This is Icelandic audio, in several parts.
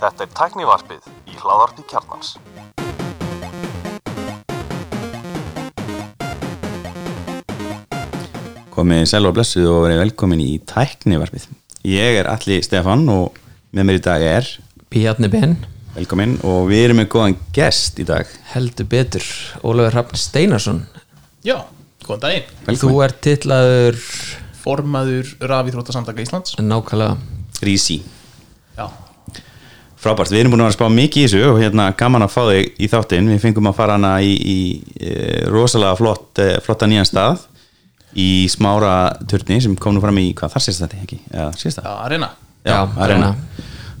Þetta er tæknivarpið í hláðarpi kjarnans. komið sæl og blessuð og verið velkomin í tæknivarpið ég er Alli Stefan og með mér í dag er Bjarni Ben, velkomin og við erum með góðan gest í dag heldur betur Ólafur Hrafn Steinarsson Já, góðan daginn. velkomin, Þú ert titlaður Formaður Rafíþróttasamtaka Íslands. nákvæmlega Rísi. Já, frábært, við erum búin að vera að spá mikið í þessu og hérna gaman að fá þig í þáttinn. Við fengum að fara hana í, í, í rosalega flott, eh, flotta nýjan stað í smára turni sem kom nú fram í, hvað þar sést þetta ekki? Já, sést já, það? arena. Já, arena.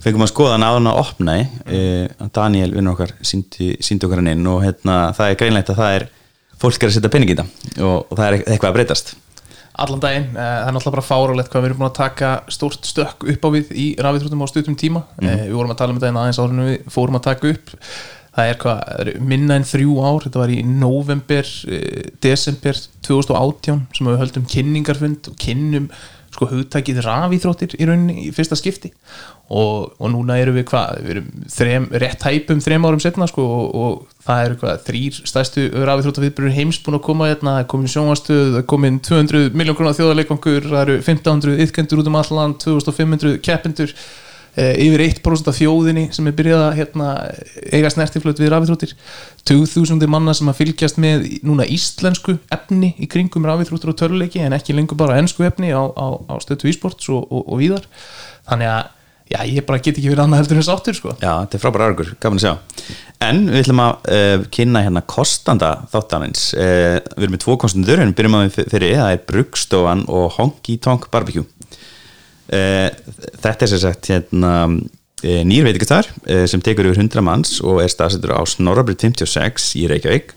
fengum að skoða hann áðan að opna uh, Daniel vinnur okkar síndi, okkar hann inn og hérna, það er greinlegt að það er fólk er að setja pening í þetta og, og það er eitthvað að breytast Allan daginn. Eh, Það er náttúrulega bara fáralegt hvað við erum búin að taka stórt stökk upp á við í Rafíþróttum á stuttum tíma. Eh, Við vorum að tala um þetta en aðeins áður en við fórum að taka upp. Það er hvað, minna en þrjú ár, þetta var í november, eh, desember 2018 sem við höldum kynningarfund og kynnum sko hugtækið rafíþróttir í rauninni í fyrsta skipti. Og, og núna erum við hvað, við erum þrem, rétt hæpum þrem árum setna sko og, og það eru hvað, þrýr stærstu rafíþróttaviðbyrjur heims búin að koma hérna, það er komin sjónvarstöð, það er komin 200 miljón krónar þjóðarleikongur, það eru 1500 ytkendur út um allan, 2500 keppendur. eh, yfir 1% af þjóðinni sem er byrjað að hérna, eiga snertiflöt við rafíþróttir. 2000 manna sem að fylgjast með núna íslensku efni í kringum rafíþróttir og töluleiki en ekki lengur bara ennsku efni á, á, á stötu e-sports og, og, og víðar. Þannig að já, ég bara get ekki verið annað heldur en sáttur sko. Já, þetta er frábæra árangur, gaman að sjá. En við ætlum að uh, kynna hérna kostanda þáttanins uh, Við erum með tvo kostendur, en byrjum að við fyrir það er Brugstofan og Honky Tonk Barbecue Þetta er sem sagt hérna uh, nýr veitikastar uh, sem tekur yfir 100 manns og er staðsettur á Snorrabrið 56 í Reykjavík.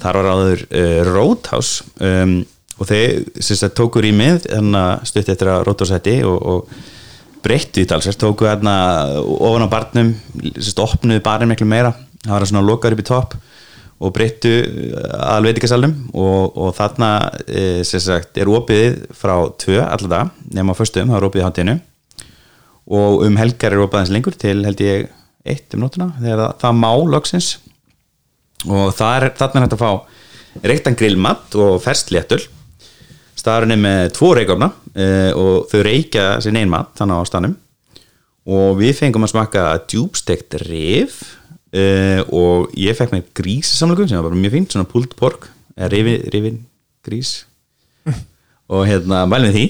Þar var áður Roadhouse um, og þeir sagt tókur í mið stutt eftir að Roadhouse hætti og, og breyttu í talsvert, tóku hérna ofan á barnum, opnuðu barinn miklu meira, það var svona lokar upp í topp og breyttu að veitingasalnum og, og þarna e, sagt, er opið frá tvö dag, nema á föstum, það er í hátinu og um helgar er opið aðeins lengur til held ég eitt um nótuna, þegar það, það má loksins. Og það er, þarna er hægt að fá reyktan grillmatt og fersléttul staðurinn er með tvo reykofna uh, og þau reykja sin ein mat þannig á stanum og við fengum að smaka djúbstekt rif uh, og ég fekk með gríssamlöku sem var bara mjög fínt, svona pulled pork eða rifin, rifin grís. Og hérna mælum því.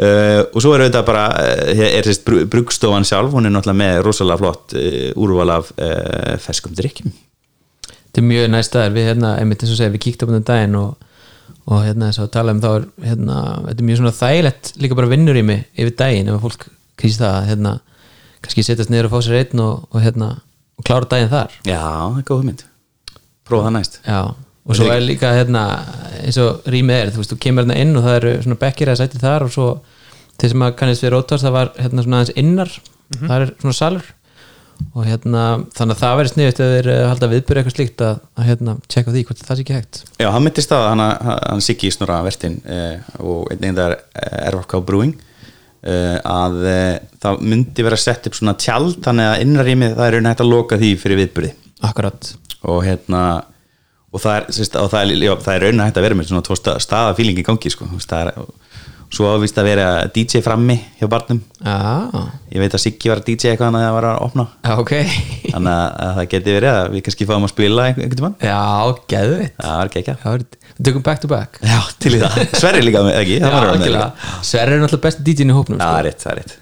Uh, og svo er auðvitað bara uh, er sérst brugstofan sjálf hún er náttúrulega með rosalega flott uh, úrval af ferskum drikkjum Þetta er mjög næst staðar við hérna, einmitt eins og segja, við kíktum um daginn og, og hérna þess að tala um þá er hérna, þetta er mjög svona þægilegt líka bara vinnur í mig yfir daginn ef fólk kýrst það að hérna, kannski setjast niður og fá sér einn og, og hérna, og klára daginn þar? Já, það er góð mynd Prófa það næst. Já, og svo er líka hérna, eins og rýmið er, þú veist, þú kemur hérna inn og það eru svona bekkir að sæti þar og svo þeir sem að kannist við rótast, það var hérna svona aðeins innar, það er svona salur. Og hérna, þannig að það verður sniðut ef þeir eh, halda viðbyrja eitthvað slíkt að, að hérna, tjekka því hvort það sé ekki hægt. Já, hann myndist að hann, hann Siggi Snorra Vertin eh, og einn einn þar Erfaka Brewing. eh, að eh, það myndi vera sett upp svona tjald þannig að innrarýmið það er raun hægt að loka því fyrir viðbyrði Akkurat, og hérna og það er, og það er, já, það er raun hægt að vera með svona tvo stað, staðafíling í gangi sko, það er svo ávist að vera DJ frammi hjá barnum. Já, ég veit að Siggi var DJ eitthvað þannig að það var að opna. Já, ok. Þannig að, að það geti verið að við kannski fáum að spila einhvern tímann. Já, geðvitt það var ekki ekki tökum back to back. Já, til í það, Sverri líka með, ekki? Já, líka. Sverri er náttúrulega besti DJ-n í hópnum Já, sko. það er rétt, það er rétt.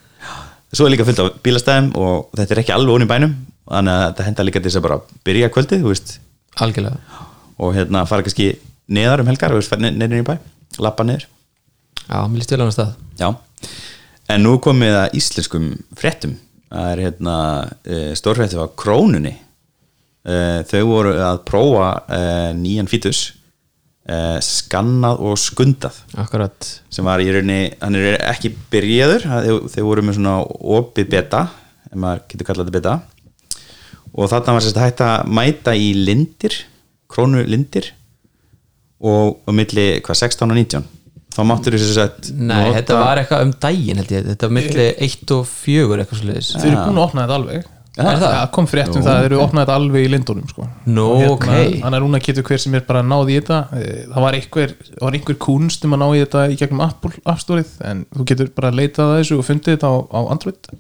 Svo er líka fullt af bílastæðum og þetta er ekki alveg onni í bænum þannig að þetta henda líka til þess að bara byrja kvöldið þú veist, Algjörlega. Og hérna Já, mér líst vel á hann stað. Já, en nú komum við að íslenskum fréttum. Það er hérna e, stórfréttið á krónunni. E, þau voru að prófa e, nýjan fítus skannað og skundað. Akkurat. Sem var í rauninni, hann er ekki byrjaður. Þeir voru með svona opið beta ef maður getur kallað þetta beta. Og þarna var sérst hægt að mæta í lindir, krónu lindir og á milli hvað 16 og 19 þá máttur þessi sett Nei, þetta var eitthvað um daginn held ég. Þetta var milli 1 og 4 eitthvað svo leiðis Þau eru búin að opna þetta alveg. Er það? Já, kom frétt um það, þeir eru opnað þetta alveg í lindunum sko. Nú, Og ok. Þannig að núna getur hver sem er bara náð í þetta. Eh, Það var einhver, það var einhver kunst um að ná í þetta í gegnum Apple App Store-ið en þú getur bara leitað að þessu og fundið þetta á, á Android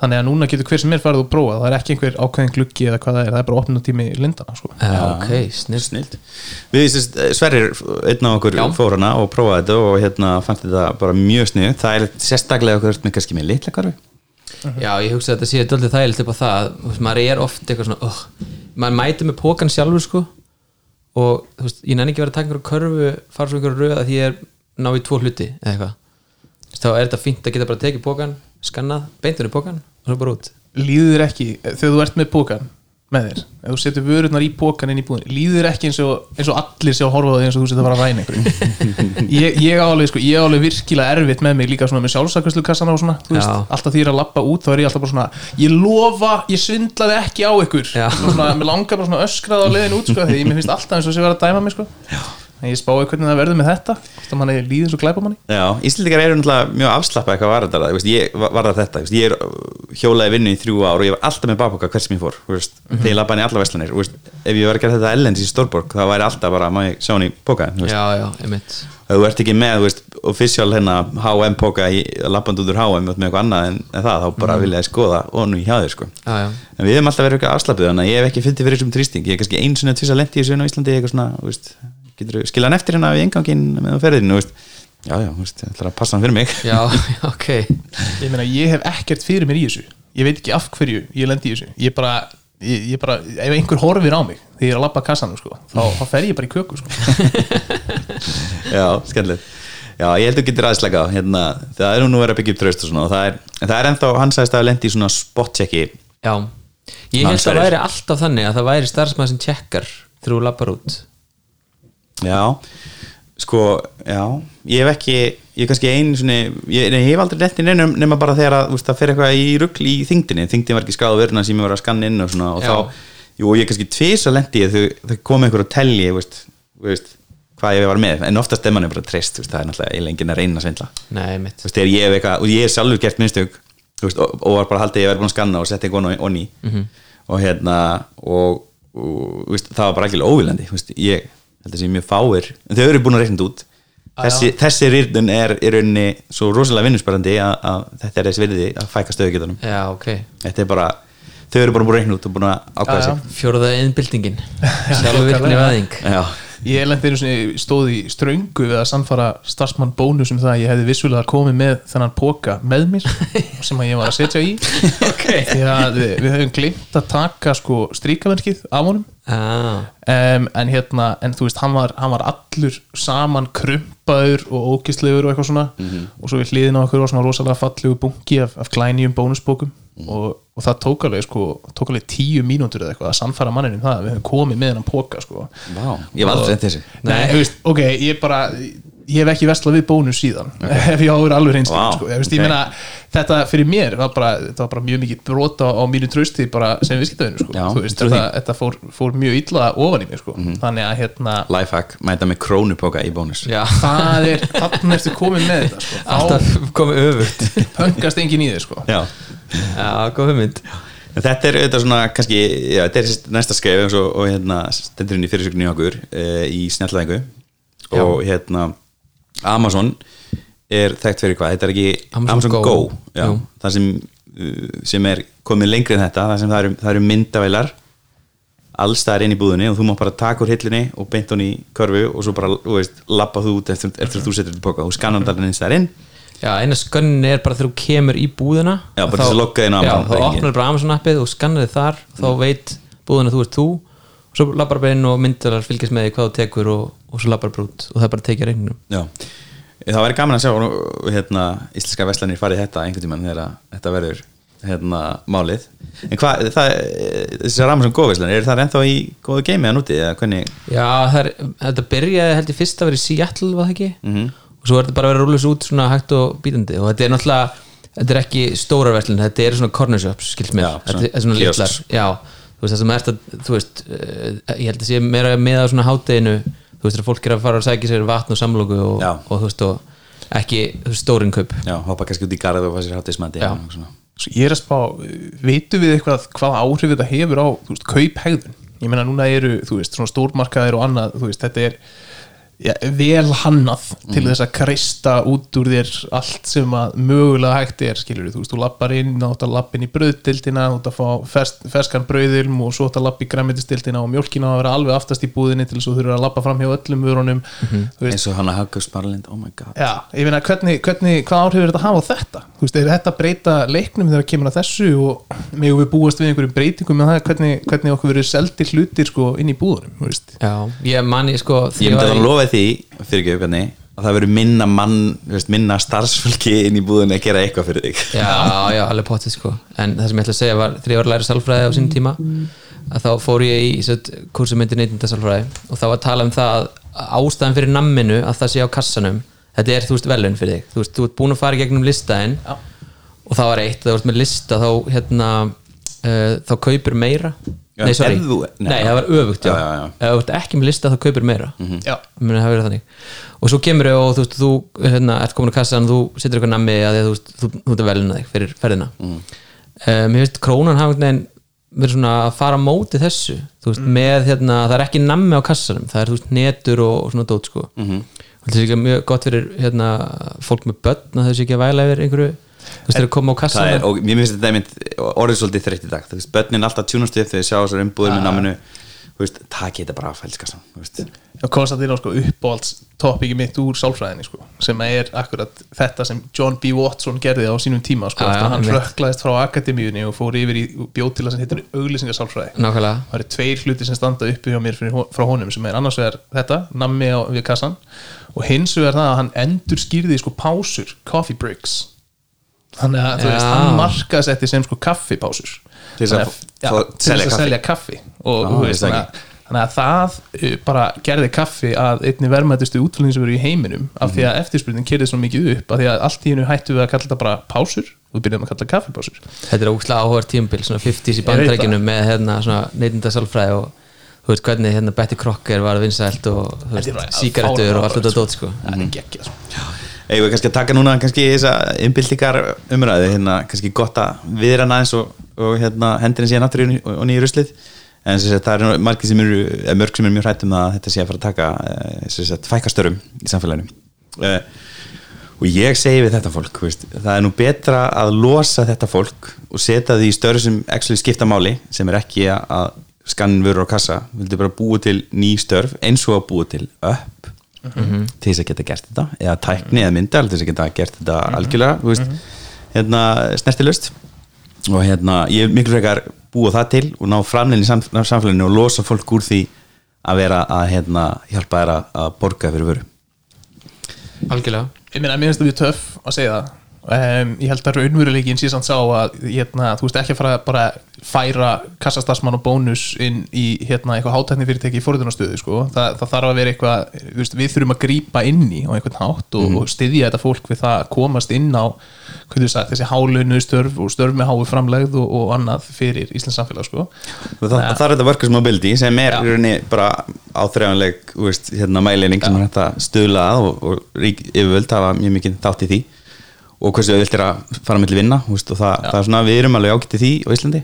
Þannig að núna getur hver sem er farið og prófa það er ekki einhver ákveðin gluggi eða hvað það er. Það er bara opnað tími lindana sko. Já, ok, snill snild við sérst, Sverrir, einn af okkur Já. fór hana og prófaði þetta og hérna fannst þetta bara mjög snið það er sérstaklega okkur með kannski með litla karfi Já, ég hugsa að þetta sé daldið þægilegt upp á það maður er oft eitthvað svona oh, maður mæti með pókan sjálfur sko. Og þú veist, ég nenni ekki að vera að taka einhverju körfu fara svo einhverju röð að því ég er ná í tvo hluti eða eitthvað. Þá er þetta fínt að geta bara tekið pókan skannað, beintur í pókan og svo bara út. Líður þér ekki, þegar þú ert með pókan með þér, ef þú setur vörurnar í pókan inn í búðin, líður þér ekki eins og, eins og allir sé að horfa á því eins og þú setur að fara að ræna einhverju? Ég, ég álega sko, ég álega virkilega erfitt með mig líka svona með sjálfsakvæslu kassana og svona, þú veist, Já. alltaf því ég er að lappa út þá er ég alltaf bara svona, ég lofa ég svindlaði ekki á ykkur. Svona, mér langar bara svona öskrað á leiðin út sko, því mér finnst alltaf eins og sé verið að dæma mig sko. Ég spái hvernig það verður með þetta hvort að manni líður svo glæpa manni Já, Íslandikar eru náttúrulega mjög afslappa eitthvað var þetta, veist, ég var var það þetta veist, ég er uh, hjólaði vinnu í þrjú ár og ég var alltaf með bakboka hvert sem ég fór veist, þegar ég labbaði inn í alla veslanir veist, ef ég var að gera þetta ellendis í Stórborg þá væri alltaf bara, má ég sjá hann í veist, Já, já, einmitt. Ef þú ert ekki með veist, official hérna H&M boka í labband út úr H&M með eitthvað annað en, en það, þá bara vilja ég skoða og nú hjá þér sko. Já, já, en við hefum alltaf verið eitthvað afslapið þannig að ég hef ekki fyndið fyrir þessum trýsting ég er kannski eins og tvisa lendi í inn á Íslandi eitthvað svona, þú veist, getur skilja hann eftir hérna við enganginn með ferðinu, þú veist? Já, já, þú veist, ég ætla að passa hann fyrir mig. Já, ok. Ég meina ég hef ekkert fyrir mér í þessu. Ég veit ekki af hverju ég lendi í þessu. Ég bara, ég, ég bara ef einhver horfir á mig þegar ég er að labba kassanum sko, þá, þá fer ég bara í köku sko. já, skemmtilegt. Já, ég held að þú getur aðslega hérna, það er nú verið að byggja upp tröst og svona og það er, en það er ennþá, hann sagðist að lendi í svona spot checki. Já, ég held að það væri alltaf þannig að það væri starfsmaður sem tjekkar þegar þú lappar út já, sko já, ég hef ekki ég er kannski einu svona, ég, nei, ég hef aldrei lent í neinum nema bara þegar að, það fer eitthvað í rugl í þingdinni, þingdin var ekki skráð verðuna sem ég var að skanna inn og svona og þá, jú, og ég kannski tvís að lendi þau, þau kom einhver og telli, veist, veist hvað ég var með, en oftast er manni bara treyst, það er náttúrulega eiginlega enginn að reyna svindla. Nei, mitt veist, ég eitthvað, og ég hef sjálfur gert veist, og, og var bara haldið að ég væri búin að skanna og setja eitthvað onni Mhm. og hérna og, og það var bara ekki óvilandi ég að sé mjög fáir en þau eru búin að reikna þetta út. Þessi, þessi rýrnun er í rauninni svo rosalega vinnusparandi að, að þetta er þessi virði að fæka stöðugetunum Já, ok. Þetta er bara, þau eru bara búin að reikna út og búin að ákvæða sig. Fjóruða innbyltingin Sjálfvirkni vaðing já, ég lendi einu sinni stóð í ströngu við að samfara starfsmann bónus um það að ég hefði vissulega komið með þennan póka með mér sem að ég var að setja í. Okay. því að við, við höfum glimt að taka sko stríkaverkið af honum ah, um, en hérna, en þú veist hann var, hann var allur saman krumpaður og ókistlegur og eitthvað svona. Og svo við hliðin á okkur var svona rosalega fallegu bunki af, af klænjum bónusbókum. Og, og það tók alveg sko, tók alveg tíu mínútur eða eitthvað að samfara mannin um það að við höfum komið með hennan póka sko. Vá, ég var aldrei þessi Nei, þú veist, ok, ég bara ég hef ekki vestlað við bónus síðan ef ég áður alveg reynst Vá, sko. ég, veist, ok. ég meina, þetta fyrir mér var bara, var bara mjög mikið brota á mínu trösti bara sem viðskiptaðinu sko. Þetta, þetta fór, fór mjög illa ofan í mig sko. þannig að hérna lifehack, mæta með krónupoka í bónus Já, það er, þannig ertu komin með þetta sko. alltaf komið öfugt þá pöngast engin í þig sko. já Já, góð hugmynd En Þetta er auðvitað svona kannski, já, þetta er næsta skref og, og hérna stendur inn í fyrirsögninni hjá okkur e, í snjallvæðingu og hérna Amazon er þekkt fyrir hvað, þetta er ekki Amazon Amazon, Go. Go, já, það sem, uh, sem er komið lengri en þetta, það sem það eru, það eru myndavælar allstaðar inn í búðinni og þú má bara taka úr hillinni og beint hún í körfu og svo bara, þú veist, lappa þú út eftir, eftir þú setur þetta póka og skannar þetta inn staðar inn. Já, eina skönnin er bara þegar þú kemur í búðina Já, bara Þá- þess að logga inn á Já, Amazon þá reikninginn. opnar bara Amazon appið og skannar þið þar þá veit búðin að þú ert þú. Og svo lappar bara inn og myndarar fylgjast með því hvað þú tekur og, og svo lappar bara út og það er bara að tekja reyningum Já, það væri gaman að sjá hérna, íslenska veslanir farið þetta einhvern tímann þegar þetta verður hérna, málið. En hvað, það, þessar Amazon Go veslanir er það ennþá í góðu geimi að núti Já, er, þetta byrjaði held ég fyrst að vera í Seattle var það ekki? Mhm. og svo er þetta bara að vera rúlega út svona hægt og bítandi. Og þetta er náttúrulega þetta er ekki stórar verslun, þetta er svona corner shops skilt mér, þetta er svona litlar. já, þú veist það sem er þetta þú veist, uh, ég held að sé meira með á svona hátteginu þú veist að fólk er að fara að sækja sér vatn og samloku og, Já. og þú veist og ekki þú veist, stórin kaup já, hoppa kannski út í garð og fá sér hátismandi Já. Svo ég er að spá, veitum við eitthvað hvað áhrif þetta hefur á, þú veist, kauphegðun ég meina núna eru, þú veist, svona stórmarkaðir og annað, þú veist, þetta er ja, vel hannað til þess að kreista út úr þér allt sem að mögulega hægt er, skilur þú veist, þú lappar inn, átt að lappa inn í brauðdildina þú átt að fá fersk, ferskan brauðilm og svo átt að lappa í græmitistildina og mjólkina að vera alveg aftast í búðinni til þess að þú þurfur að lappa fram hjá öllum vörunum þú veist, eins og hann að Haggus Marlind, oh my god. Já, ég meina, hvernig, hvernig, hvað áhrif er þetta að hafa þetta? Þú veist, er þetta að breyta leiknum þegar kemur að þessu og megum við búast við einhverjum breytingum með það, hvernig, hvernig okkur verið seldir hlutir sko inn í búðunum, þú veist? Já, ég manni sko lofa því, fyrir ekki hvernig að það verður minna mann, þú veist, minna starfsfólki inn í búðinu að gera eitthvað fyrir þig. Já, já, alveg potið sko. En það sem ég ætla að segja var þegar ég var að læra sálfræði á sínum tíma að þá fór ég í set, kursumyndir neytindasálfræði og þá var að tala um það að ástæðan fyrir namminu að það sé á kassanum þetta er, þú veist, velun fyrir þig. Þú veist, þú ert búin að fara í gegnum listaðin Já. og það var eitt, það var með lista þá, hérna, uh, þá kaupir meira Nei, sorry, nei. nei, það var öfugt, já, Já, já, já. ef þú ert ekki með lista þá kaupir meira. Já, muni það verið þannig. Og svo kemur þau og þú veist, þú hérna, ert komin á kassan þú setur eitthvað nammi að því að þú veist, þú, þú ert að velina þig fyrir ferðina. Mm. mér finnst krónan hafa einhvern veginn verið svona að fara á móti þessu. Þú veist, með hérna, það er ekki nammi á kassanum það er þú veist, netur og, og svona dót sko. -hmm. og þetta er líka mjög gott fyrir hérna, fólk með börn að þau sé ekki að væla yfir einhverju þú veist, þeir koma á það kassan er, og mér finnst þetta einmitt orðið svolítið þreytt í dag, þú veist, börnin alltaf tjúnast upp þegar þau sjá þessar umbúður með naminu þú veist, takk þetta bara af fælskassan og Konstantin á sko uppáhalds topiki mitt úr sálfræðinni sko, sem er akkurat þetta sem John B. Watson gerði á sínum tíma sko, Já, já, hann rökklaðist frá akademíunni og fór yfir í bjótila sem heitir auglýsingasálfræði. Nákvæmlega. Það eru tveir hluti sem standa uppi hjá mér frá honum sem er annars vegar þetta nammi á við kassan og hins vegar það að hann endur skýrði sko pásur, coffee breaks þannig að veist, hann markaðsetti sem sko kaffipásur. Til þess að þess selja að kaffi. selja kaffi. Og ég veist, þannig að, þannig að það uh, bara gerði kaffi að einni verðmættustu útflutning sem verið í heiminum af því að eftirspurning kerði svo mikið upp af því að allt í hennu hættu við að kalla þetta bara pásur við byrjum að kalla kaffipásur. Þetta er ógslag áhugaður tímabil svona 50s í bandrækjunum með hérna svona neytindasálfræði og þú veist hvernig hérna Betty Crocker var vinsælt og fáránlega og allt þetta dót sko. það er geggjað sko. Eigum við kannski að taka núna kannski þessa innbyltingar umræðu hérna, kannski gott að viðra aðeins og, og hérna, hendina síðan aftur og, nýju ruslið. En sagt, það eru margir sem eru mörg sem eru mjög hrættum að þetta sé að fara að taka eh, fækastörum í samfélaginu. Uh, og ég segi við þetta fólk veist, það er nú betra að losa þetta fólk og setja því störu sem actually skipta máli sem er ekki að- skannin vörur á kassa, vildu bara búa til ný störf eins og að búa til upp til þess að geta gert þetta eða tækni eða myndal til þess að geta gert þetta algjörlega þú veist, hérna snertilust og hérna ég er miklu frekar búa það til og ná framlegin í sam, samfélaginu og losa fólk úr því að vera að hérna, hjálpa þær að, að borga fyrir vöru. Algjörlega. Ég meina, mér finnst það mjög töff að segja það um, ég held að raunveruleikin samt sá að hérna, þú veist ekki að fara að bara færa kassastarsmann og bónus inn í hérna, eitthvað hátækni fyrirtæki í fórhundunastöðu sko. það, það þarf að vera eitthvað veist, við þurfum að grípa inn í á einhvern hátt og, og styðja þetta fólk við það að komast inn á sagt, þessi hálunu störf og störf með hái framlegð og, og annað fyrir Íslands samfélag sko. og það, það er þetta workers mobility sem er rauninni bara áþreifanleg hérna, mæleining sem er hægt að stuðla að og, og yfirvöld hafa mjög mikið þátt í því og hversu auðvilt er að fara mellir vinna þú veist, og það, það er svona, við erum alveg ágætt í því á Íslandi.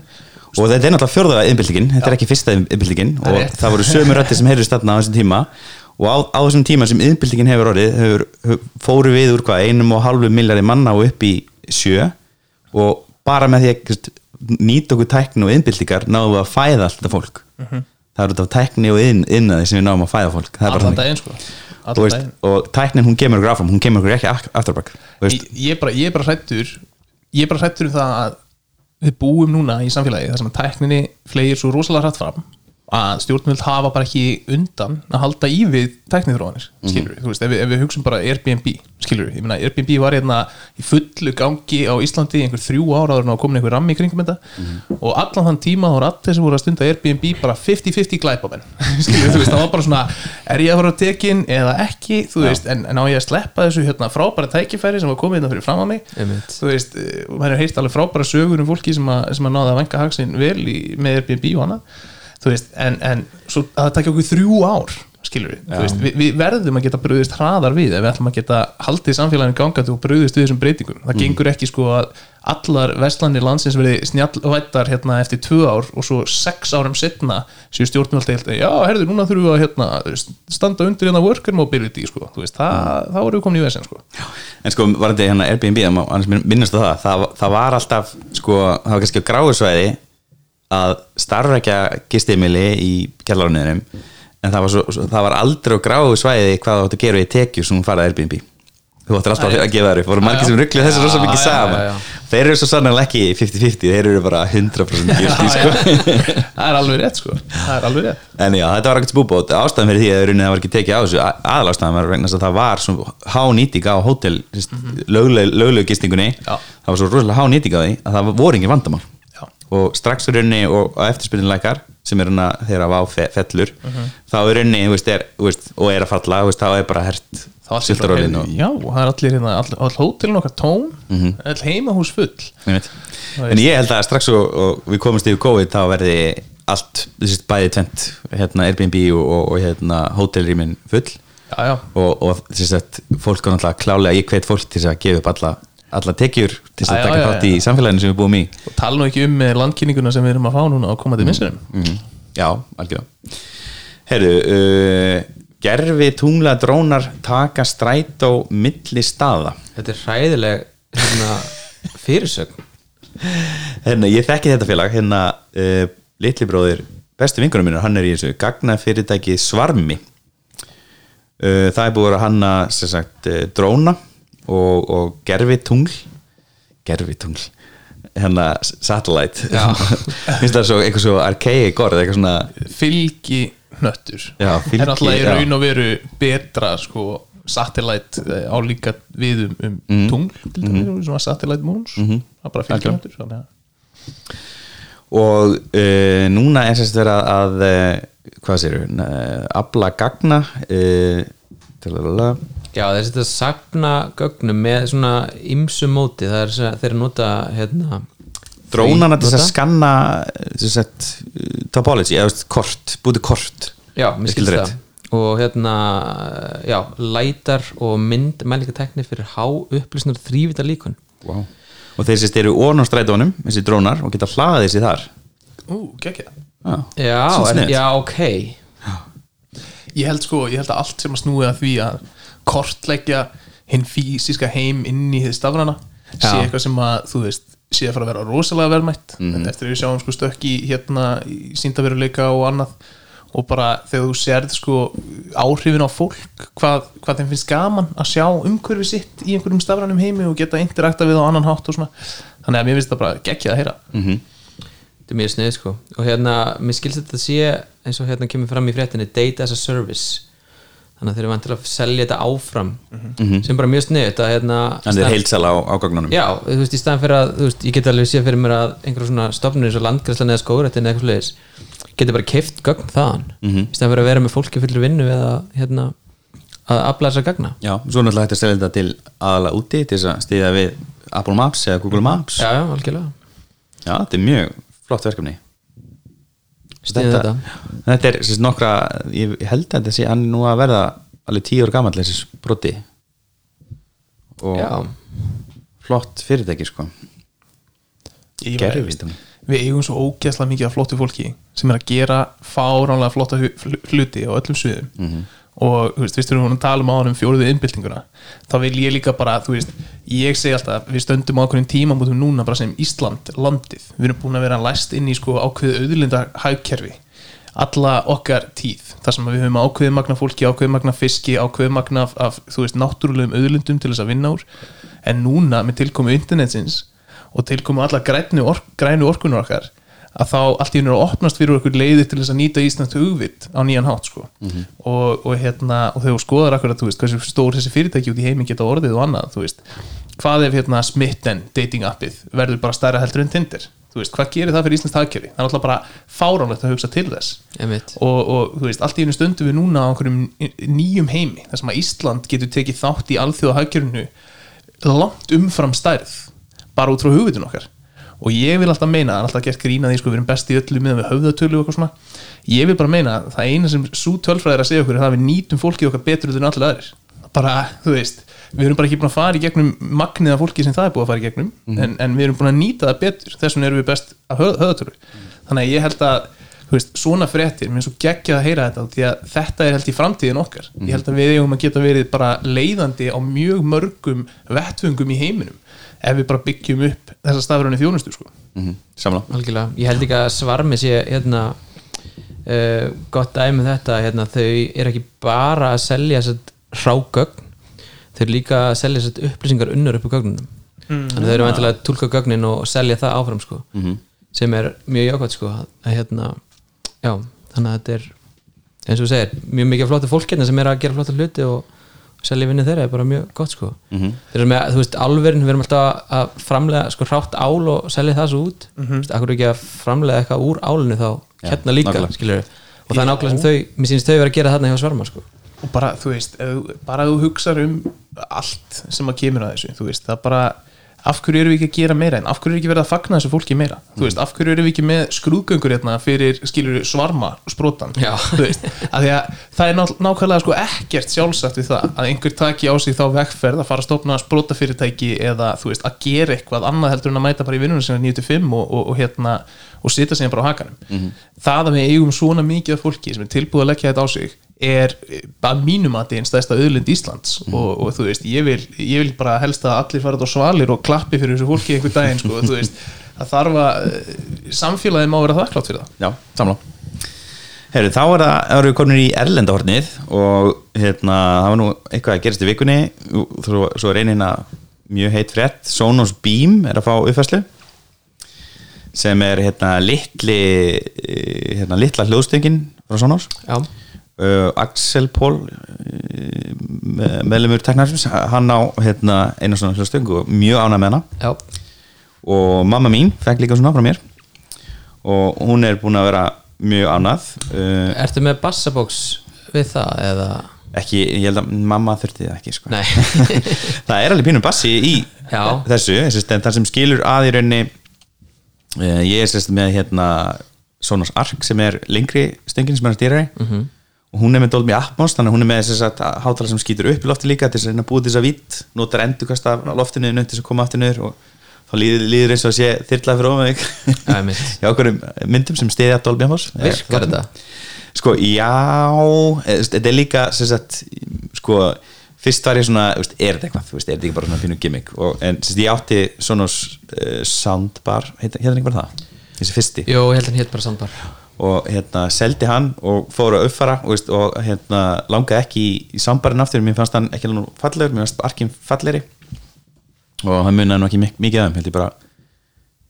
Og þetta er náttúrulega fjórða yfirbyltingin þetta er ekki fyrsta Það er og rétt. það voru sömu rættir sem heyrðust þarna á þessum tíma. Og á, á þessum tíma sem yfirbyltingin hefur orðið hefur, fóru við úr hvað einum og halvu milljardi manna og upp í sjö. Og bara með því að nýta okkur tækni og yfirbyltingar náðum við að fæða allt þetta fólk. Það er út af tækni og inn, innaði sem við náðum að fæða fólk veist, og tæknin hún kemur áfram hún kemur ekki ak- afturbak Þú veist, ég, er bara, bara hrættur ég er bara hrættur um það að við búum núna í samfélagi þar sem að tækninni flegir svo rosalega hrætt fram að stjórnvöld hafa bara ekki undan að halda í við tækniþróanir skilur við, þú veist, ef við, ef við hugsun bara Airbnb skilur við, ég meina Airbnb var hérna í fullu gangi á Íslandi einhver þrjú ára áður en á komin einhver rammi í kringum þetta. Og allan þann tíma þá voru allir sem voru að stunda Airbnb bara 50-50 glæpamenn skilur við, þú veist, það var bara svona er ég að fara að tekin eða ekki? Þú veist, en, en á ég að sleppa þessu hérna frábæra tækifæri sem var komið hérna fyrir fram að mig þú veist, eh, og maður hefur að, að að þú veist, en, en svo að það takja okkur þrjú ár skilur við, þú veist, við, við verðum að geta bröðist hraðar við ef við ætlum að geta haldið samfélaginu gangandi og bröðist við þessum breytingum. Það gengur ekki sko að allar vestlandir landsins verði snjallvættar hérna eftir tvö ár og svo sex árum setna séu stjórnvöldi helt já, herðu, núna þurfum við að hérna, standa undir hérna worker mobility sko, þú veist, það, þá erum við komin í vesen sko. En sko, var þetta hérna Airbnb minnast það, það, það var alltaf sko, það var kannski gráðsvæði að starfrækja gistimili í kjallarunniðinum en það var, svo, það var aldrei á gráðsvæði hvað það átt að gera í tekju sem hún farað Airbnb. Þú ættir alltaf að gefa það upp, voru margir sem rugglu þessu rosa mikið saman. þeir eru svo sannlega ekki 50-50 þeir eru bara 100% guilty sko. það er alveg rétt sko. Alveg rétt. En já, þetta var ekkert spúbót ástæðan fyrir því að það var ekki tekið á þessu aðal ástæðan var vegna að það var svo há nýting á hótel löglegu gistingunni. Já. það var svo rosalega há nýting á því að það voru engin vandamál. Og strax í rauninni og eftirspyrninleikar sem er hérna þegar að vá fellur þá er rauninni þú veist, er, veist, og er að falla veist, þá er bara hert Þá sildarólin já, það er allir hérna all, all hótelin okkar tóm all heimahús full. En ég held að strax og, og við komumst yfir COVID þá verði allt, þessi bæði tvent hérna Airbnb og, og, og hérna hótelrýmin full. Já, já, og, og þess að fólk er náttúrulega klálega, ég hveit fólk til þess að gefa upp alla, alla tekjur til þess að taka þátt í samfélaginu sem við búum í. Og tala nú ekki um með landkynninguna sem við erum að fá núna á komandi missurum mm. já, algjörða herru, uh, gerfi tungla drónar taka stræt á milli staða? Þetta er hræðileg hérna, fyrirsögn. Hérna, ég þekki þetta félag. Hérna, uh, litli bróðir bestu vingunum mínur, hann er í þessu gagna fyrirtæki Svarmi. Uh, það er búið að hanna sem sagt uh, dróna og, og gerfi tungl gerfi tungl hérna satellite. Finnst það svo eitthvað svo archaic orð eitthvað svona fylgi Já, fylgi, er alltaf í raun og veru betra sko satellite eh, á líka við um, um Mhm. tungl til dæmis, svona satellite moons. Það er bara fylgi þannig að og uh, núna er sérst vera að uh, hvað séru, afla gagna uh, talalala, já þeir setja að sapna gögnum með svona ymsu móti það er að þeir nota hérna drónana til þess að skanna sem sagt, uh, topology eða kort, búti kort. Já, mér skilst skil það. Og hérna, já, lætar og mynd mælikatekni fyrir há upplýsnar þrývita líkun wow. og þeir sérst eru ón á strætónum þessi drónar og geta hlaðið þessi þar. Ú, geggja ah. já, Svo en, sniðugt. já, ok ég held sko, ég held að allt sem að snúi að því að kortleggja hinn fysiska heim inn í þið stafrana sé Já. eitthvað sem að, þú veist sé að fara að vera rosalega verðmætt Mhm. eftir að við sjáum sko stökk í hérna í síndaveruleika og annað og bara þegar þú sérð sko áhrifin á fólk hvað, hvað þeim finnst gaman að sjá umhverfi sitt í einhverjum stafranum heimi og geta interakta við á annan hátt og svona þannig að mér finnst það bara geggjað að heyra Mhm. Þetta er mjög snið sko. Og hérna, mér skilst þetta að sé eins og hérna kemur fram í fréttinni data as a service. Þannig að þeir eru vantilega að selja þetta áfram. Sem er bara mjög snið þetta hérna en þeir heilsala á, á gagnunum já, þú veist, í staðan fyrir að þú veist, ég get alveg séð fyrir mér að einhverjum svona stofnur eins og landgræslan eða skórættin eða eitthvað sliðis geti bara keift gögn þaðan. Í staðan fyrir að vera með fólki fullur vinnu við að hérna, að afla þess að gagna. Já, svo er náttúrulega hægt að selja þetta til aðalega úti til þess að stíða við Apple Maps eða Google Maps. Já, já, algjörlega. Já, þetta er mjög flott verkefni. Þetta. þetta. er sérst, nokkra ég held að þetta sé hann nú að verða alveg tíu ára gamall þessi broti. Og já, flott fyrirtæki sko. Ég- gerfist við eigum svo ógeðslega mikið af flottu fólki sem er að gera fáránlega flotta hluti á öllum sviðum. Mhm. Og þú veist, við styrum að tala um áður um fjóruðu innbyltinguna þá vil ég líka bara, þú veist ég segi alltaf, við stöndum á ákveðin tímamótum núna bara sem Ísland, landið. Við erum búin að vera læst inn í sko ákveðu auðlinda hagkerfi alla okkar tíð, þar sem við höfum ákveðið magna fólki, ákveðið magna fiski ákveðið magna af, af, þú veist, náttúrulegum auðlindum til þess að vinna úr. En núna með tilkomu internetsins og tilkomu alla grænu, ork, grænu orkunar okkar að þá allt í er að opnast fyrir okkur leiðir til þess að nýta Íslands hugvit á nýjan hátt sko. og, og hérna og þegar skoðar akkur að þú veist hversu stór þessi fyrirtæki út í heiminn geta orðið og annað þú veist, hvað ef hérna smitten dating appið verður bara stærra heldur en Tinder? Þú veist, hvað gerir það fyrir Íslands hagkerfi? Það er alltaf bara fáránlegt að hugsa til þess. Og, og þú veist, allt í einu stundu við núna á einhverjum nýjum heimi þar sem að Ísland getur tekið þátt í alþjóða hagkjörnu langt umfram stærð bara út frá hugvitun okkar og ég vil alltaf meina, er alltaf gert grína því sko, við erum best í öllu meðan við höfðatölu og eitthvað svona. Ég vil bara meina, að það eina sem svo tölfræði er að segja okkur er það að við nýtum fólkið okkar betur en allir aðrir. Bara, þú veist, við erum bara ekki búin að fara í gegnum magnið af fólki sem það er búið að fara í gegnum en, en við erum búin að nýta það betur. Þess vegna erum við best að höf, höfðatölu þannig að ég held að veist, svona fréttir, mér er svo geggjað að heyra þetta því að þetta er held í framtíðin okkar. Ég held að við eigum að geta verið bara leiðandi á mjög mörgum vettfungum í heiminum ef við bara byggjum upp þessa stafrunni þjónustu sko. mm Samla algjörlega, ég held ekki að svarmi sé hérna uh, gott dæmi um þetta, hérna, þau er ekki bara að selja þess hrágögn þau eru líka að selja upplýsingar unnur upp í gögnunum. Þannig að þau eru vantilega að tólka gögnin og selja það áfram sko, sem er mjög jákvæmt sko, að hérna já, þannig að þetta er eins og þú segir, mjög mikið flótti fólk hérna sem er að gera flotta hluti og selja vinni þeirra er bara mjög gott sko. Þeir eru með, þú veist, álverin, við erum alltaf að framlega sko hrátt ál og selja það svo út. Mm -hmm. akkur ekki að framlega eitthvað úr álinu þá? Hérna líka, skilur og það er nákvæmlega sem þau, mér sýnist þau vera að gera þarna hjá Svarma sko. Og bara, þú veist, bara þú hugsar um allt sem að kemur að þessu þú veist, það bara, af hverju erum við ekki að gera meira? En af hverju er ekki verið að fagna þessu fólki meira? Þú veist, af hverju erum við ekki með skrúðgöngur hérna fyrir, skilur svarma sprótan það er ná, nákvæmlega sko ekkert sjálfsagt við það að einhver taki á sig þá vegferð að fara að stofna sprótafyrirtæki eða veist, að gera eitthvað annað heldur en að mæta bara í vinnunum sinna 9-5 og, og, og hérna og sita sig bara á hakanum. Það að við eigum svona mikið af fólki sem er tilbúið að leggja þetta á sig er að mínum að þetta er einn stærsta auðlind Íslands. Og, og þú veist, ég vil, ég vil bara helst að allir fara þetta á svalir og klappi fyrir þessu fólki einhver daginn, sko, þú veist. Það þarf að, eh, samfélagið má vera þakklátt fyrir það. Já, samla Herru, þá er það, þá erum við komin í erlendahornið og hérna, það var nú eitthvað að gerast í vikunni. Og svo, svo er einin að mjög heitt frétt. Sonos Beam er að fá uppfæslu sem er hérna litli eh, hérna litla hljóðstöngin frá Sonos. Já, uh, Axel Pól uh, meðlumur teknarsins hann á hérna einu svona hljóðstöng og mjög ánæg með hana já, og mamma mín fekk líka svona frá mér og hún er búin að vera mjög ánað uh, ertu með bassabóks við það eða ekki, ég held að mamma þurfti það ekki sko. það er alveg pínum bassi í Já. þessu en það sem skilur að í rauninni uh, ég er sérst með hérna Sonos Arc sem er lengri stöngin sem er að stýra í Mhm. Og hún er með Dolby Atmos þannig að hún er með þess að hátala sem skýtur upp í lofti líka til þess að að til þess að vitt notar endurkast af loftinu þess að koma aftur niður og þá líður, líður eins og að sé þyrlað fyrir ofan mig Já, okkur myndum sem stiðja Dolby Atmos. Virkar þetta? sko, já eh, þetta er líka sem sagt, sko, fyrst var ég svona veist, er þetta eitthvað, veist, er þetta ekki bara svona pínu gimmick? Og, en sem sagt, ég átti svona uh, soundbar, hérna hérna ekki bara það? Þessi fyrsti? Jó, að hann hétt bara sandbar og hérna seldi hann og fór að uppfara og, veist, og hérna langaði ekki í, í sambarinn aftur, mér fannst hann ekki alveg fallegur, mér fannst arkinn fallegri. Og hann munaði nú ekki mik mikið af þeim, held ég bara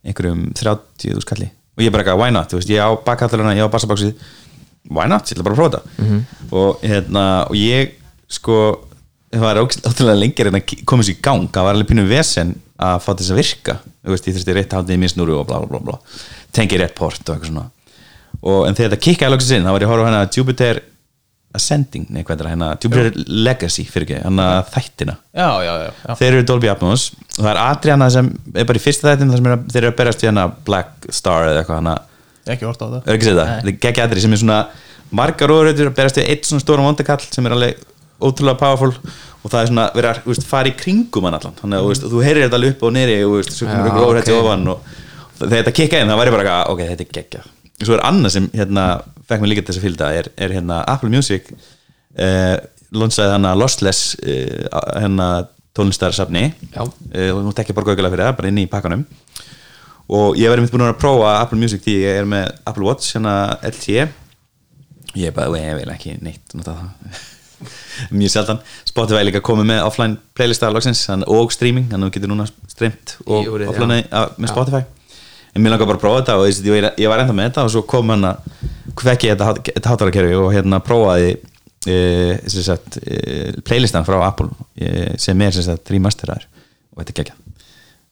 einhverjum 30 skalli og ég bara ekki, why not, veist, ég á bakkallurina ég á bassabáksið, why not, ég ætla bara að prófa þetta. Og hérna og ég, sko það var ótrúlega lengir en að koma sér í gang. Það var alveg pínum vesen að fá þess að virka. Þú veist, ég þurfti rétt haldið í misnúru og bla bla bla, bla. tengi rétt port og eitthvað svona og, en þegar þetta kikkaði loksins inn þá var ég að horfa hérna Jupiter Ascending, nei hvað er það hérna? Jupiter Legacy, fyrir ekki, hérna þættina. Já, já, já, þeir eru Dolby Atmos. Og það er Adriana sem er bara í fyrsta þættin þar sem er þeir eru að berast við hana Black Star eða eitthvað hana. Ekki orta á það. Er ekki það, þetta er geggi Adri sem er svona margar óður að berast við eitt svona stóra vondakall sem er alveg ótrúlega powerful. Og það er svona verið að veist, fara í kringum hann allan. Þannig að veist, þú heyrir þetta alveg upp og nýri og þú veist, svo kemur Já, ykkur órætti ok. ofan og þegar þetta kikka inn það væri bara eitthvað, ok, þetta er geggja svo er annað sem hérna fekk mér líka til þess að fylgda er, er hérna Apple Music eh, lonsaði hana Lossless eh, hérna tónlistarsafni. Eh, og nú tekja bara gaugulega fyrir það, bara inn í pakkanum. Og ég verið mitt búin að prófa Apple Music því ég er með Apple Watch hérna LTE ég er bara, "Ú, ég vil ekki neitt mjög sjaldan. Spotify líka komið með offline playlista loksins og streaming, þannig að þú getur núna streymt og offline að- með. Spotify en mér langar bara að prófa þetta og ég, ég, ég var enda með þetta og svo kom hann að fekk ég þetta, þetta hátalakerfi og hérna prófaði e, sagt, e, playlistan frá Apple e, sem er remasteraður og þetta geggjað.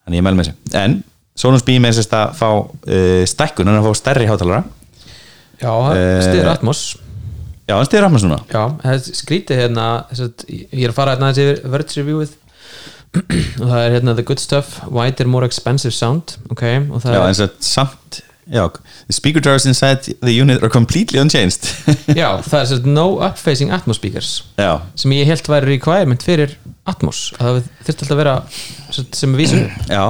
Þannig ég mælu með þessu. En Sonos Beam er að fá e, stækkun, hann er að fá stærri hátalara Já, Eh, stiður Atmos. Já, hann styrir Atmos núna. Já, skrítið hérna ég er að fara hérna aðeins yfir Verge Reviewið og það er hérna The Good Stuff. Wider More Expensive Sound ok, og það Já, er og samt Já, the speaker drivers inside the unit are completely unchanged. Já, það er sérst no upfacing Atmos speakers. Já, sem ég held væri requirement fyrir Atmos. Að það þurfti alltaf að vera sérst, sem við vísum. Já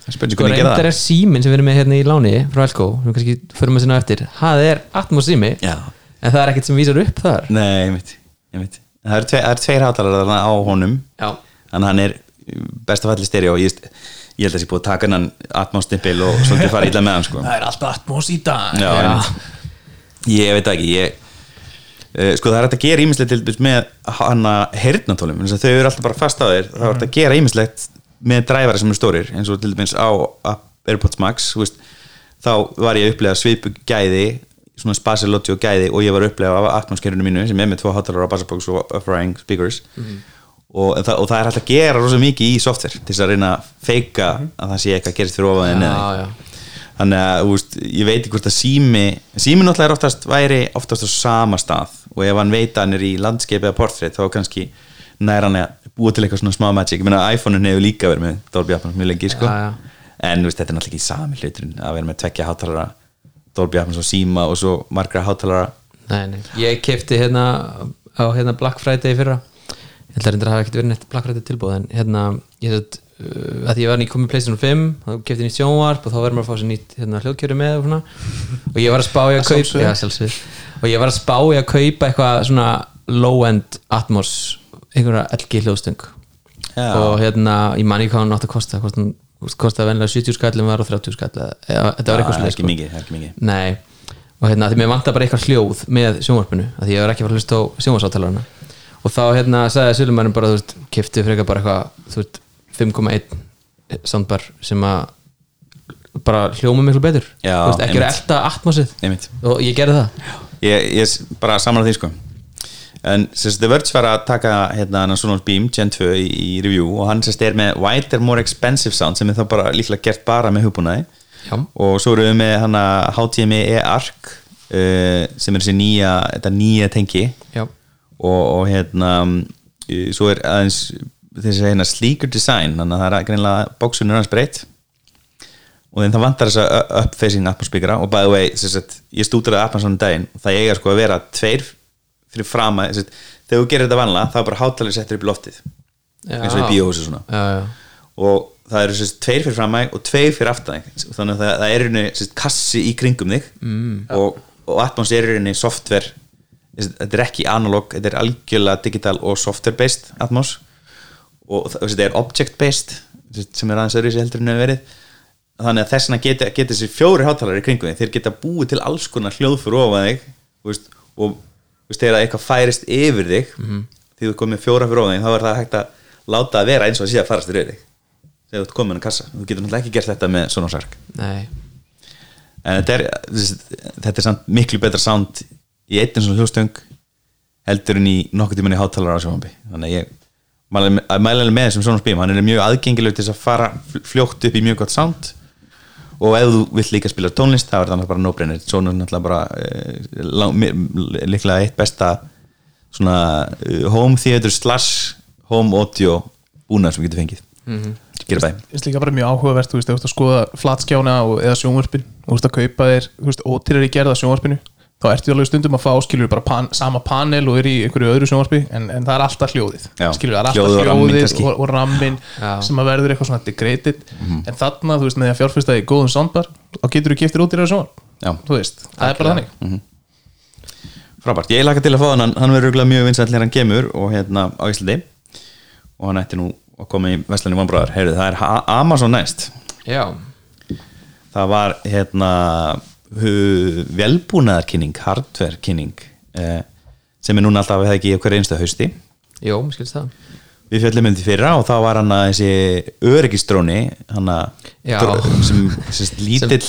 Það er spurning sko hvernig gera reyndar það. er síminn sem við erum með hérna í láni frá Elko, sem við kannski förum að sinna eftir. Það er Atmos sími, Já, en það er ekkert sem vísar upp þar. Nei, ég veit, ég veit Það eru tve, það eru tveir hátalar þarna á honum. Já, Þannig að hann er besta falli stereo ég, ég held að það sé búið að taka hennan atmosnippil og svolítið fara illa með hann sko. það er alltaf atmos í dag. Já, einmitt. Ég veit ekki ég, uh, Sko það er hægt að gera ímislegt með hana heyrnatólum þau eru alltaf bara fast á þér. Það er hægt að gera ímislegt með dræfara sem eru stórir eins og til dæmis á Airpods Max veist, þá var ég að upplega svipu gæði svona spasilóti og gæði og ég var að upplega á atmoskerfinu mínu sem er með tvo hátalara á bassbox og upright speakers og, það, og það er hægt að gera rosa mikið í software til þess að reyna að feika að það sé eitthvað að gerist fyrir já, já. þannig að veist, ég veit ekki hvort að sími sími náttúrulega er oftast væri oftast á sama stað og ef hann veit að hann er í landskeip eða portrait þá kannski nær hann að búa til eitthvað svona smá magic ég meina iPhone-un hefur líka verið með Dolby Atmos mjög lengi sko. Já, já. en veist, þetta er náttúrulega ekki sami hluturinn að vera með tvekja hátalara Dolby Atmos og síma og svo margra hátalara Nei, nei. Ég kefti hérna á hérna Black Friday fyrra ég held að reynda að hafa ekkert verið neitt Friday tilbúð en hérna, ég held uh, að því ég var nýkomið PlayStation 5 þá kefti ég nýtt sjónvarp og þá verður maður að fá sér nýtt hérna, hljóðkjöru með og svona. Og ég var að spá í að kaupa já, og ég var að spá í að kaupa eitthvað svona low-end Atmos einhverja LG hljóðstöng. Já. og hérna, ég man ekki hvað hann átt að kosta hvort hann kostaði venlega 70 skall en var á 30 skall eða, eða, þetta var eitthvað það það mikið Nei, og hérna, því mér vantar bara eitthvað hljóð með sjónvarpinu, því ég var ekki að fara að hlusta á sjónvarsáttalarna og þá hérna sagði Sölumærin bara, þú veist, kifti frekar bara eitthvað, þú veist, 5,1 soundbar sem að bara hljóma miklu betur. Já, Þú veist, ekki einmitt. elda atmosið. Einmitt. og ég gerði það. Ég, ég s- bara samla því sko. En sérst, The Verge var að taka hérna hann Sonos Beam Gen 2 í, í review og hann sérst er með wider more expensive sound sem er þá bara líklega gert bara með hugbúnaði. Já. og svo erum við með hann að HTMI e-arc uh, sem er þessi nýja þetta nýja tengi. Já, og, og hérna svo er aðeins þessi hérna sleeker design þannig að það er greinlega bóksunur hans breytt. Og þeim það vantar þessa u- up-facing atmosfíkara og by the way, sagt, ég stúdiraði appan svona daginn. Og það eiga sko að vera tveir fyrir fram að, þegar þú gerir þetta vanlega þá er bara hátalir settur upp í loftið. Já. eins og í bíóhúsi svona. Já, já, og það eru sagt, tveir fyrir fram að og tveir fyrir aftan þig. Þannig að það, það er sem sagt, kassi í kringum þig. Mm. og, og Atmos er rauninni software þetta er ekki analog, þetta er algjörlega digital og software based Atmos. Og þetta er object based sem er aðeins öðru sér heldur en hefur verið. Þannig að þess vegna geta, geta þessi fjóri hátalar í kringum þig, þeir geta búið til alls konar hljóð fyrir ofan þig veist, og veist, þegar eitthvað færist yfir þig Mhm. því þú komið fjóra fyrir ofan þig þá er það hægt að láta að vera eins og að sé að farast yfir þig þegar þú ert komin að kassa. Þú getur náttúrulega ekki gert þetta með svona sark nei. En þetta er, þetta er samt miklu betra sound í einnig svona hljóstöng heldur en í nokkuð tímann í hátalara á sjónvambi þannig að ég mæla alveg með þessum svona spím hann er mjög aðgengileg til þess að fara fl- fljótt upp í mjög gott sound. Og ef þú vill líka spila tónlist þá er það annars bara no-brainer. Svona er náttúrulega bara eh, líklega eitt besta svona eh, home theater slash home audio búnað sem við getum fengið. Mm -hmm. gera bæ. Finnst líka bara mjög áhugavert, þú veist, ef þú ert að skoða flatskjána og, eða sjónvarpin og þú veist að kaupa þér, þú veist, ótýrar í gerða sjónvarpinu þá ertu alveg stundum að fá skilur bara pan, sama panel og er í einhverju öðru sjónvarpi en, en það er alltaf hljóðið. Já, skilur, það er alltaf og ramminn hljóðið kannski. og, og rammin sem að verður eitthvað svona degraded. Mhm. en þarna, þú veist, með því að fjárfesta í góðum soundbar þá getur þú kiptir ótýrar sjónvarp. Já. þú veist, það er bara þannig. Frábært, ég laka til að fá hann. Hann verður örugglega mjög vinsæll þegar hann kemur og hérna á Íslandi. Og hann ætti nú að koma í Vestlunni vonbráðar heyrðu, það er Ha- Amazon næst. Já, það var hérna velbúnaðarkynning hardwarekynning eh, sem er núna alltaf eða ekki hver einstu hausti. Jó, mér skilst það. Við fjöllum um því fyrra og þá var hann að þessi öryggistróni hann að sem, sem lítill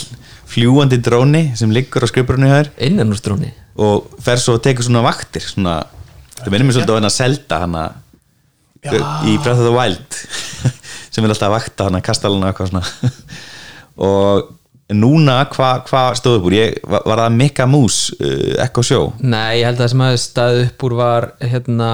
fljúandi dróni sem liggur á skrifbrunni hér Innan úr stróni og fer svo að teka svona vaktir svona, það minnum mér svolítið á henn að selda hana í Breath of the Wild sem er alltaf að vakta hana kastalana og eitthvað svona. Og núna hvað hva stóð upp úr? Ég, var, var það Mika Moose uh, Echo Show? Nei, ég held að það sem hafi staðið upp úr var hérna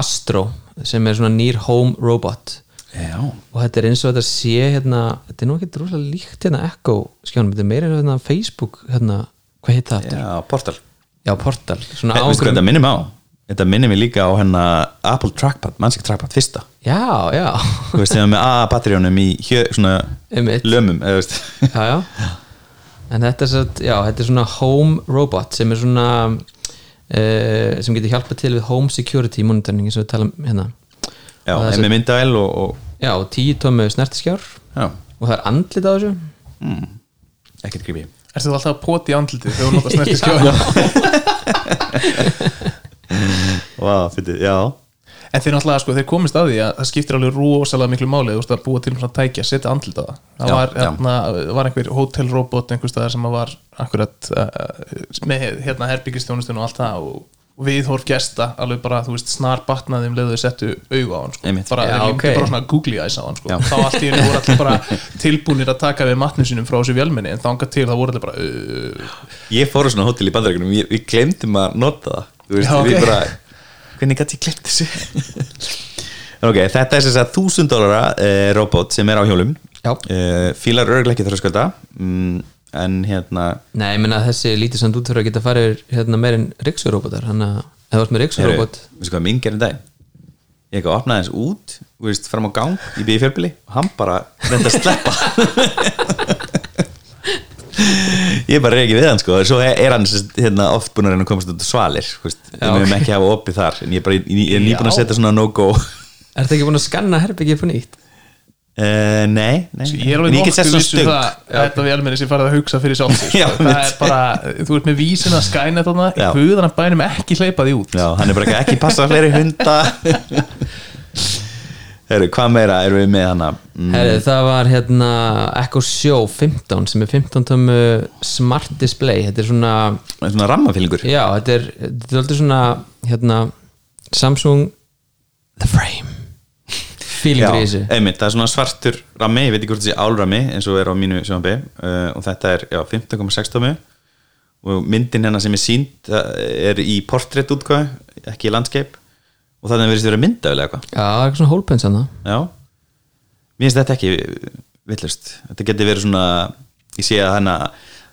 Astro sem er svona nýr home robot. Já, og þetta er eins og þetta sé hérna, þetta er nú ekki rosalega líkt hérna Echo skjánum, þetta er meira eins og hérna Facebook hérna, hvað heit það aftur? já, portal. Já, Portal, Hey, ágrunn þetta minnir mig á? Þetta minnir mig líka á hérna Apple Trackpad, mannskip Trackpad fyrsta Já, já, Þú veist, þegar með A-batterjónum í hjö, svona Einmitt. lömum eða, veist. já, já. En þetta er, satt, já, þetta er svona home robot sem er svona uh, sem getur hjálpað til við home security monitoring eins og við tala um hérna. Já, Og það en með myndavæl og, og Já, og tíu tómu snertiskjár. Já, og það er andlit á þessu. Ekkert grípi Ertu þú alltaf að poti í andlitið þegar þú nota snerti skjóða? Vá, fyndið, já En þeir náttúrulega, sko, þeir komist að því að það skiptir alveg rosalega miklu máli þú veist að búa til svona tækja, setja andlit á það það Já, var, hérna, var einhver hótelrobot einhver staðar sem var akkurat uh, með hérna herbyggistjónustun og allt það og, viðhorf gesta alveg bara, þú veist, snar batnaði um leiðu þau settu auga á hann, sko, Einmitt. bara, þeir ok. límdi bara svona googly eyes á hann, sko, Já. þá allt í henni voru allir bara tilbúnir að taka við matnum sínum frá þessu vélmenni en þangað til það voru allir bara uh, Ég fór á svona hótel í bandarækjunum við, glemdum að nota það Þú veist, Já, ok. við bara Hvernig gæti ég glemt þessu? En ok, þetta er þess að þúsund dólara uh, robot sem er á hjólum uh, Fílar örglega ekki þarf að skölda mm, En hérna Nei, ég menna að þessi lítið samt út fyrir að geta farið hérna meir en Rixur-robotar hann að þú ert með Rixur-robot Veistu hvað minn gerir daginn? Ég ekki að opna þess út þú veist, fram á gang í bíði fjörbili og hann bara reynda að sleppa ég bara reyki við hann sko. Svo er er hann hérna, oft búin að reyna að komast út á svalir þú veist, við mögum ekki hafa opið þar en ég er bara ég, ég er nýbúin að setja svona no-go. Uh, Ertu ekki búin að skanna herbyggið på nýtt? nei, nei Sko, ég er alveg nokkuð svona vissu stöng það að þetta vélmenni sem farið að hugsa fyrir sjálf sig, Já, sko. það er bara, þú ert með vísin að skæna þarna, Já. huðan að bænum ekki hleypa því út. Já, hann er bara ekki, ekki passa fleiri hunda Heru, hvað meira erum við með hana? Mm, Herri, það var hérna Echo Show 15 sem er 15 tómu smart display. Þetta er svona, svona rammafílingur já, þetta er þetta er alltaf svona, hérna Samsung The Frame. Feelingur í þessu einmitt, það er svona svartur rammi, ég veit ekki hvort það sé álrammi eins og er á mínu sjónabbi uh, og þetta er já, 15,6 tómi og myndin hérna sem er sínd er í portrétt útkvæð ekki í landskeip og þannig verðist vera myndavel eitthvað. Já, það er eitthvað svona hólpens hana já, mér finnst þetta ekki villust, þetta getur verið svona ég sé að hana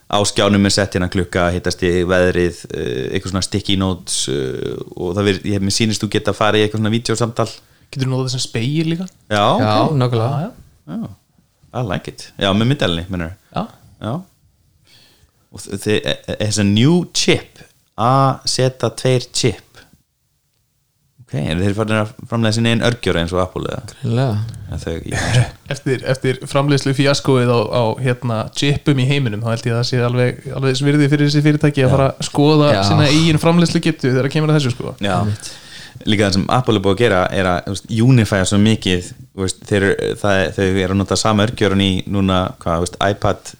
á skjánum er sett hérna klukka, hittast í veðrið uh, eitthvað svona sticky notes uh, og það verið, ég hef mér sýnist þú geta að fara í eitthvað svona vídeosamtal getur notað þessum speil líka? Já, Já, ok. nákvæmlega. Já, Já, I like it. Já, með myndalinni, minnur já. Já. Og þið, þess að new chip A-Z2 chip Ok, en þeir farin að framlega sinni einn örgjör eins og Apple eða? Þau, ég, eftir, eftir framleiðslu fjaskoið á, á hérna, chipum í heiminum þá held ég að það sé alveg, alveg svirði fyrir þessi fyrirtæki að fara að skoða Já. sína eigin framleiðslu getu þegar kemur að þessu sko. Já. Líka það sem Apple er búið að gera er að veist, unifya svo mikið veist, þeir, það, þau eru að nota sama örgjörun í núna, hvað, veist, iPad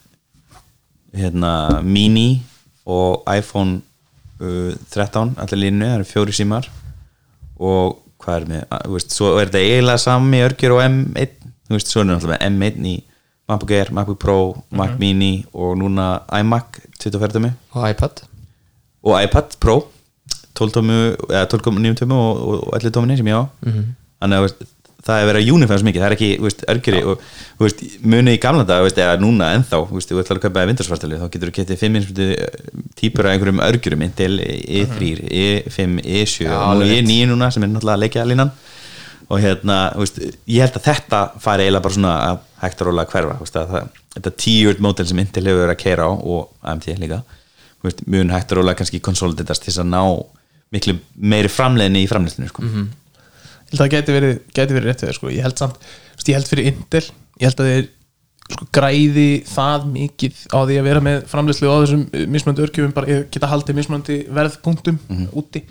hérna, mini og iPhone uh, 13 allir línu, það eru fjóri símar og hvað er með að, þú veist, svo er þetta eiginlega sami örgjör og M1 þú veist, svo er með M1 í MacBook Air, MacBook Pro, Mac Mini og núna iMac 24 tómi og iPad. Og iPad Pro 12 tómu, eða 12,9 tómu og, og, og 11 tóminni sem ég á. Þannig að þú veist, það er verið að unifæða svo mikið það er ekki, þú veist, örgjari og þú veist, muni í gamla dag, þú veist, eða núna ennþá þú veist, þú ætlar að kaupa vindursvartalið, þá getur þú getið 5 minnsmyndi típur af einhverjum örgjurum Intel E3, E5, E7 Já, og nú alveg rétt. E9 núna sem er náttúrulega að leikja línan og hérna, þú veist, ég held að þetta fari eiginlega bara svona að hægt að róla að hverfa þú veist, að það, þetta tiered model sem Intel hefur verið að keira á og AMD líka þú veist, mun hægt að róla kannski konsoliditast til þess að ná miklu meiri framleiðinni í framleiðslinu sko. held að það gæti verið, verið rétt við sko. ég held samt, ég held fyrir Intel ég held að þeir sko, græði það mikið á því að vera með framleiðslu á þessum uh, mismöndi örkjöfum bara eh, geta haldið mismöndi verðpunktum úti.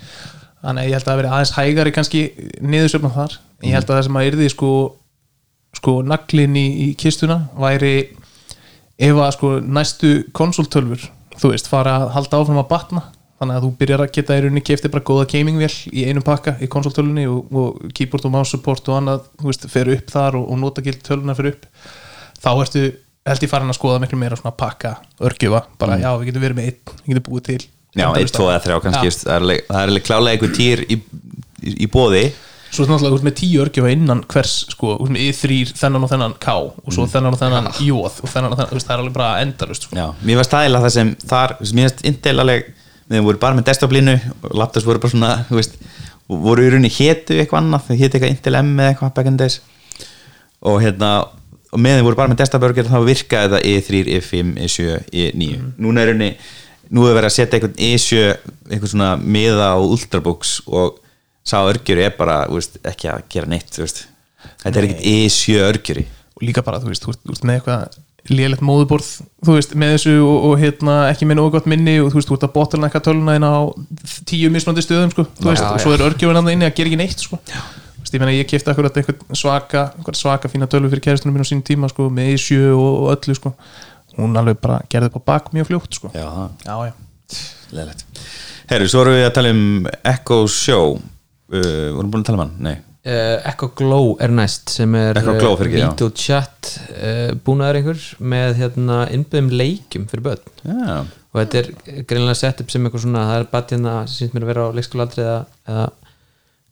Þannig að ég held að það veri aðeins hægari kannski niðursöfnum þar. En ég held að það sem að yrði sko, sko naglin í, í kistuna væri ef að sko næstu konsoltölfur þú veist, fara að halda áfram að batna þannig að þú byrjar að geta í rauninni kefti bara góða gamingvél í einum pakka í konsoltölunni og, og keyboard og mouse support og annað, þú veist, fer upp þar og, og nota gild töluna fer upp. Þá ertu, held ég farin að skoða miklu meira svona pakka, örgjöfa, bara já, við getum verið með einn, við getum búið til. Já, 1, 2 eða 3 kannski það er alveg- það klálega einhver týr í, í, í bóði Svo er náttúrulega út með tíu örgjöfa innan hvers sko, út með Y3, þennan og þennan K og svo þennan og þennan Jóð og þennan og þennan, það er alveg bara endalust sko. Já, mér var stæðilega það sem þar, mér finnst við voru bara með desktoplínu og laptops voru bara svona, þú veist voru í rauninni hétu eitthvað annað hétu eitthvað Intel M eða eitthvað back in days. Og hérna og meðan við voru bara með desktopburger þá virkaði þetta E3, E5, E7, E9 núna er rauninni, nú er verið að setja eitthvað E7, eitthvað svona miða á ultrabooks og sá örgjur er bara, þú veist, ekki að gera neitt þú veist, þetta er ekkert E7 örgjuri og líka bara, þú veist, þú ert með eitthvað lélegt móðuborð, þú veist, með þessu og, og hérna, ekki með nógu gott minni og þú veist, þú ert að botlana eitthvað töluna inn á tíu mismandi stöðum, sko, þú veist, Já, og svo er örgjöfin annað inni að gera ekki neitt, sko. Þú veist, ég meina, ég kefti akkurat einhvern svaka einhvern svaka fína tölvu fyrir kæristunum mín á sínum tíma, sko, með E7 og, og öllu, sko. Hún alveg bara gerði upp á bak mjög fljótt, sko. Já, það já, já. Leðilegt. Herru, svo erum við að tala um Echo Show. Uh, vorum uh, Echo Glow er næst sem er já. video chat uh, búnaður einhver með hérna innbyggðum leikjum fyrir börn. Já, og þetta er greinlega sett upp sem eitthvað svona það er bara hérna sem sýnt mér að vera á leikskóla aldrei eða, eða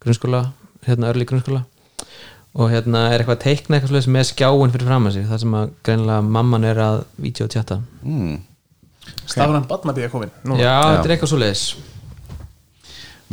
grunnskóla hérna örli grunnskóla. Og hérna er eitthvað að teikna eitthvað svoleiðis með skjáin fyrir fram að sig það sem að greinlega mamman er að video chatta. Mm. Stafran Badnabíða komin Nú, já, þetta er eitthvað svoleiðis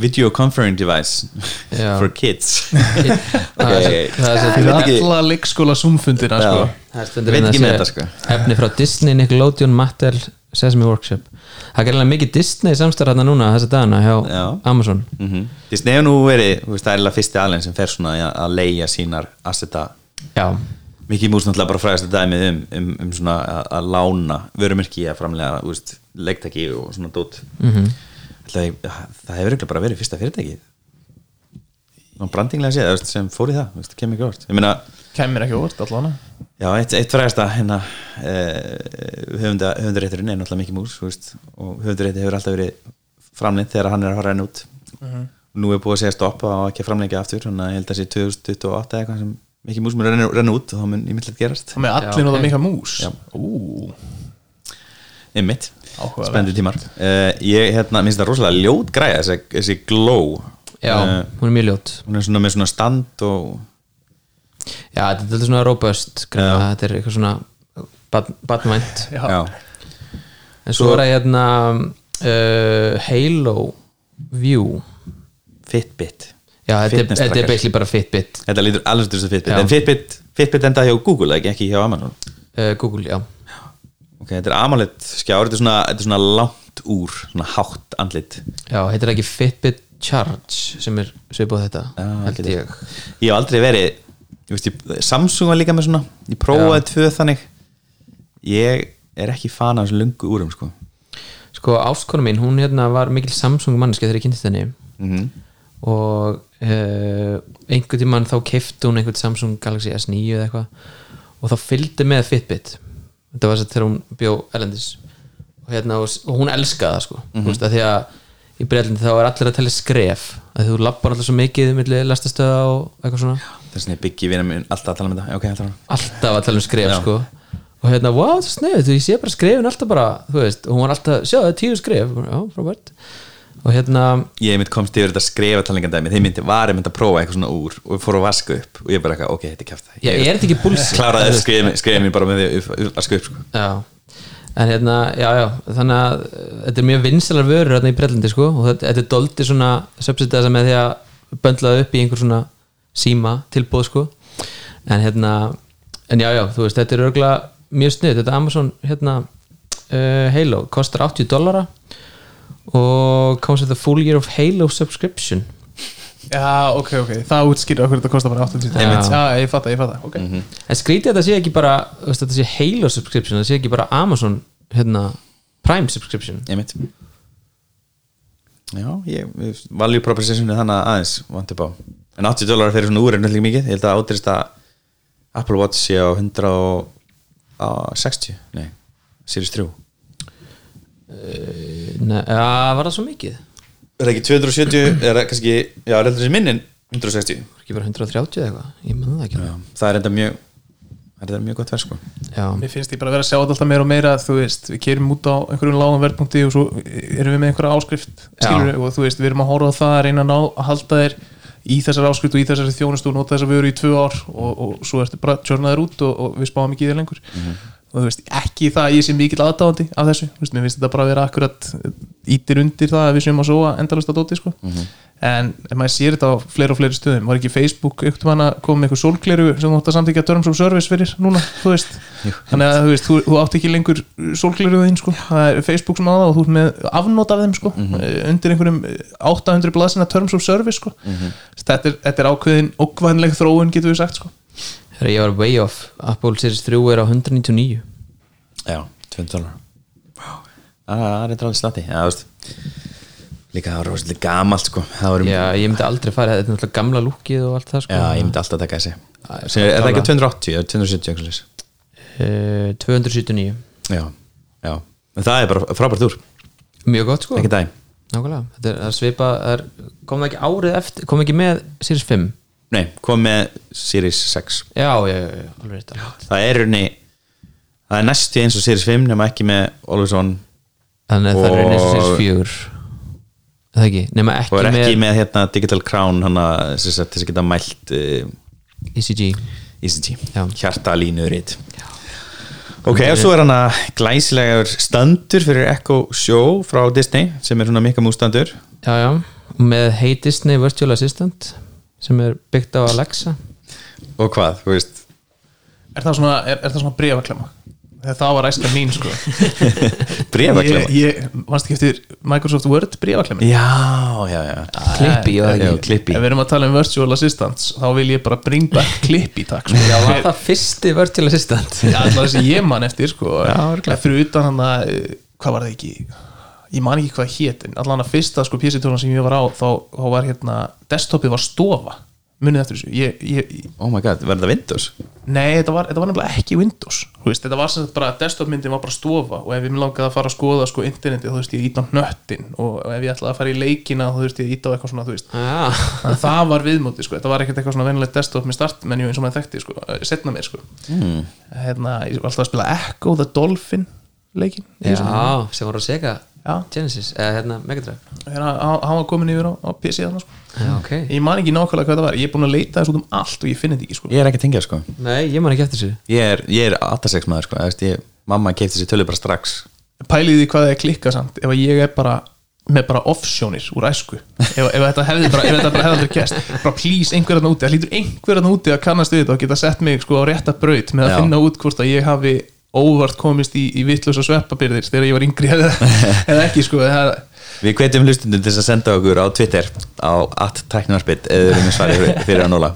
Video conferring device Já. for kids. Það er, það er, ekki- alla leikskóla sumfundina, sko. Að sko. efni frá Disney, Nickelodeon, Mattel Sesame Workshop. Það er mikið Disney samstarf hérna núna þessa dagana hjá Já. Amazon. Mm Disney hefur nú verið, það er eiginlega fyrsti aðlein sem fer svona að- að leia sínar asseta já, Mikið mús náttúrulega bara fræðast að dæmið um, um, um svona að, að lána vörumirki að framlega, leiktæki og svona dót. Mm Mhm. -hmm. Það hefur eiginlega bara verið fyrsta fyrirtæki og brandinglega séð, sem fór í það, veist, kemur ekki orð Ég meina, kemur ekki óvart allan Já, eitt, eitt frægasta hérna, eh, höfunda, höfundarétturinn er náttúrulega mikið mús veist, og höfundarétti hefur alltaf verið framleitt þegar hann er að fara renn út nú er búið að segja stopp og ekki að framleika aftur þannig að ég held að sé 2028 eða eitthvað sem mikið mús mun renna, renna út og þá mun ímyndilegt gerast. Það með allir nota ok. mikla mús Já. Einmitt, spennandi tímar. Uh, ég hérna, minnst það rosalega ljót græða þessi, þessi glow. Já, Eh, hún er mjög ljót. hún er svona með svona stand og já, þetta er svona robust greinlega, þetta er eitthvað svona bad- badvænt já, já, en svo er það hérna uh, Halo View. Fitbit. Já, þetta er, er basically bara Fitbit. Þetta lítur alveg til þess að Fitbit. Já. en Fitbit, Fitbit enda hjá Google ekki, ekki hjá Amazon? Uh, Google, já Ok, þetta er AMOLED skjár, þetta er svona, þetta er svona langt úr, svona hátt andlit. Já, heitir það ekki Fitbit Charge sem er svipað þetta, Já, held ég. Ég hef aldrei verið, ég veist, ég, Samsung var líka með svona, ég prófaði tvö þannig. Ég er ekki fan af þessu lungu úrum, sko. Sko, áskonu mín, hún hérna var mikil Samsung manneski þegar ég kynntist henni. Mm og uh, einhvern tímann þá keifti hún einhvern Samsung Galaxy S9 eða eitthvað. Og þá fylgdi með Fitbit þetta var þess að þegar hún bjó erlendis. Og, hérna, og, og hún elskaði það sko. Mm -hmm. veist, að því að í Breitlandi þá er allir að tella skref. Að þú lappar alltaf svo mikið milli lastastöða og eitthvað svona. Þess vegna byggi vina minn alltaf að tala um þetta. Já, ok, alltaf alltaf að tala um skref Já. sko. Og hérna, wow, það er sniðið, þú sé bara skrefin alltaf bara, þú veist, og hún var alltaf, sjá það er tíu skref, já, frábært og hérna, Ég mitt komst yfir þetta skrefa talningandæmi Þeir myndi var ég myndi að prófa eitthvað svona úr og fór að vaska upp og ég bara eitthvað, ok, þetta er kæft já, er þetta ekki bullshit? Kláraði skrefa skrefa mér bara með því að vaska upp, sko. Já, en hérna, já, já þannig að uh, þetta er mjög vinsalar vörur hérna í Bretlandi, sko, og þetta, þetta er doldi svona subsita þess að með því að böndlaða upp í einhver svona síma tilbúð, sko. En hérna, en já, já, þú veist, þetta er örgulega mjög snið, þetta Amazon hérna, uh, Halo, kostar 80 dollara og comes with a full year of Halo subscription? Já, ok, ok. Það útskýrur okkur þetta kostar bara 80 Einmitt. Já, ég fatta, ég fatta, ok. En skrítið að þetta sé ekki bara þetta sé Halo subscription, þetta sé ekki bara Amazon hérna, Prime subscription. Ég mitt Já, ég, value propositionu þannig aðeins vant upp á. En 80 dólarar fyrir svona úr er náttúrulega mikið. Ég held að átrist að Apple Watch sé á 160 Nei, Series 3 Nei, ja, var það svo mikið? Er það ekki 270 Er það kannski, já, er þessi minnin 160 Var ekki bara 130 eða eitthvað? Ég menna það ekki. Já, Það er enda mjög Það er enda mjög gott verð sko. Já, Mér finnst ég bara að vera að sjá þetta alltaf meira og meira Þú veist, við kerum út á einhverjum lágum verðpunkti og svo erum við með einhverja áskrift skilur, og þú veist, við erum að horfa á það að reyna að, ná, að halda þér í þessar áskrift og í þessari þjónustu og nota þess að vöru í tvö ár og, og svo ertu bara tjörnaður út og, og við spáum ekki í þér lengur og þú veist, ekki það að ég sé mikill aðdáðandi af þessu, þú veist, mér finnst þetta bara að vera akkurat ítir undir það að við séum að sóa endalust að dóti, sko. En ef maður sér þetta á fleiri og fleiri stöðum var ekki Facebook ekkert mann að koma með eitthvað sólgleru sem þú átt að samþykja terms of service fyrir núna, þú veist, þannig að þú veist þú, þú átt ekki lengur sólgleru þín, sko. Það er Facebook sem það og þú ert með afnót af þeim, sko, undir einhverjum 800 blaðsina terms of service, sko. Þetta, er, þetta er Þegar ég var way off Apple Series 3 er á 199 Já, 20 dólar Það er eitthvað slatti Já, Líka það var rosalega gamalt sko. Um, já, Já, ég myndi aldrei fara, þetta er náttúrulega gamla lúkið og allt það sko. Ég myndi alltaf taka þessi. Er það ekki 280 eða 270 eitthvað svoleiðis? Eh, 279 Já, já. En það er bara frábært úr. Mjög gott sko. Nákvæmlega, þetta er, er svipa er, kom það ekki árið eftir, kom ekki með Series 5 Nei, kom með Series 6 Já, já, já, alveg rétt. Það er unni Það er næstu eins og Series 5 nema ekki með Always On Þannig að það er eins og Series 4 Er Það ekki, nema ekki, og er ekki með, með hérna Digital Crown hana, þess að geta mælt uh, ECG ECG, Já. hjarta línurit ok, og svo er hann að glæsilegur standur fyrir Echo Show frá Disney sem er svona mikka mústandur Já, já, með Hey Disney Virtual Assistant sem er byggt á Alexa. Og hvað, þú veist? Er það svona, er, er það svona brefaklemma? Þegar það var æskan mín sko. Brefaklemma Ég, ég vannst ekki eftir Microsoft Word brefaklemma já, já, já. Klippi og já, ekki klippi. Ef við erum að tala um virtual assistants þá vil ég bara bring back klippi takk sko. Já, var það fyrsti Virtual Assistant. Já, alltaf þessi ég man eftir sko. Já. Fyrir utan hann að, eh, hvað var það ekki Ég man ekki hvað hét en allan að fyrsta sko PC-tólan sem ég var á þá, þá var hérna, desktopið var stofa. Munið eftir þessu. Ég, ég, oh my god, verður það Windows? Nei, þetta var, þetta var nefnilega ekki Windows. Þú veist, Þetta var sem sagt bara, desktopmyndin var bara stofa og ef ég mér langaði að fara að skoða sko interneti þú veist, ég ít á hnöttin og ef ég ætlaði að fara í leikina þú veist, ég ít á eitthvað svona, þú veist. Að það var viðmóti, sko, þetta var ekkert eitthvað svona venilegt desktop með startmenju eins og maður þekkti, sko, eh, setna mér, sko. Mm. Hérna, ég var alltaf að spila Echo the Dolphin leikin já sem var að sega. Já, Genesis, eða hérna Megadrive þegar hann var komin yfir á, á PC þannig, sko. Já, ok. Ég man ekki nákvæmlega hvað það var, ég er búin að leita þess út um allt og ég finn þetta ekki, sko. Ég er ekki tengja sko. Nei, ég man ekki eftir þessu. Ég er, ég er 86 maður sko ég, mamma keipti sér tölu bara strax. Pæliði hvað það er klikka samt? Ef að ég er bara með bara offsjónir úr æsku. Ef, ef þetta hefði bara, ef þetta bara hefði aldrei gæst bara please einhver þarna úti, það hlýtur einhver þarna úti að kannast við þetta og geta sett mig sko á rétta braut með að Já. finna út hvort að ég hafi óvart komist í, í vittlösa sveppabyrðir þegar ég var yngri eða, eða ekki sko við hvetjum hlustundum til þess að senda okkur á Twitter á atteknarspitt eða við erum með svari fyrir, að nóla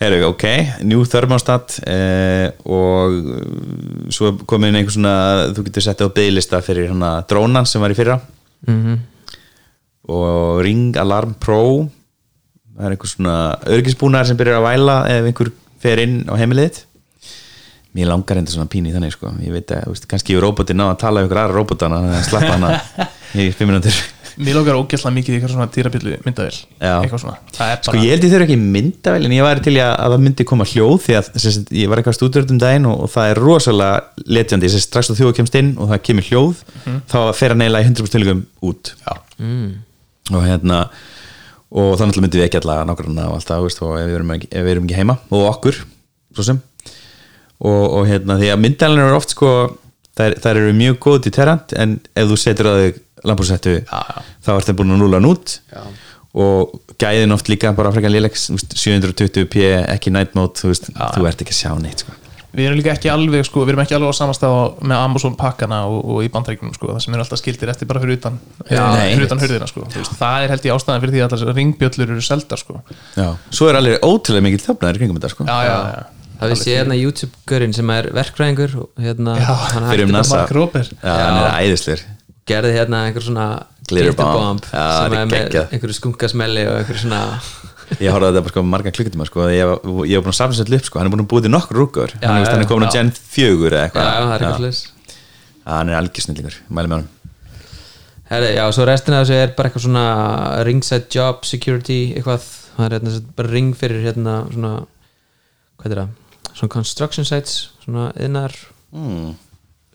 Herru, ok, New Thermostat eh, og svo er komin einhver svona þú getur sett á bygglista fyrir hana drónan sem var í fyrra. Mm og Ring Alarm Pro það er einhver svona örgisbúnar sem byrjar að væla ef einhver fer inn á heimilið þitt. Mér langar enda svona pínu í þannig sko. ég veit að, veist, kannski ég robotin á að tala um ykkur aðra robotana þannig að slappa hana í fimm minútur mér lókar ógæslega mikið í eitthvað svona dýrabyllu myndavel svona, er Sko ég held ég þurfa ekki myndavel en ég væri til að, að það myndi koma hljóð því að sagt, ég var eitthvað stúdurð um daginn og, og það er rosalega letjandi, að strax þú þjóða kemst inn og það kemur hljóð þá fer hann eiginlega í 100% tilugum út. Já. mm. og hérna og þannig að myndi við ekki alla nákvæmna og allt það, veist, og ef við, erum ekki, ef við erum ekki heima og okkur, svo sem og, og hérna, því að myndavelin eru oft sko, þær, þær eru mjög góð til terrant en ef þú setur að þig lambúsettu, Já, já. þá ert það búin að núla hann út Já. og gæðin oft líka bara frekar lélegs 720p, ekki night mode þú, veist, þú ert ekki að sjá neitt sko. við erum líka ekki alveg sko, við erum ekki alveg á samastað með Amazon pakkana og, og í bandreikunum sko, það sem eru alltaf skildir eftir bara fyrir utan Já, fyrir utan hurðina sko. Þú veist, það er held ég ástæðan fyrir því að þessar ringbjöllur eru seldar sko. Já. svo er alveg ótrúlega mikið þöfnaður í kringum þetta sko. já, já, já. Það við sé hérna YouTube-görinn sem er verkfræðingur og hérna, Já, hann fyrir um NASA. hann er æðislegur. Gerði hérna einhver svona Glitter bomb. Já, sem það er með einhverju skunkasmelli og einhverju svona ég horfði á þetta bara sko marga klukkutíma sko, ég, var- ég var búin að safna sér upp sko, hann er búin að búið til nokkur rúkur Já, hann, já, hann er komin á. Gen 4 eða eitthvað. Já, það er eitthvað slis Já, hann er algjörsnillingur, mæli með hann Herri, já, svo restina af þessu er bara eitthvað svona ringside job security eitthvað, það er hérna bara ring fyrir hérna svona hvað er það, svona construction sites svona innar mm.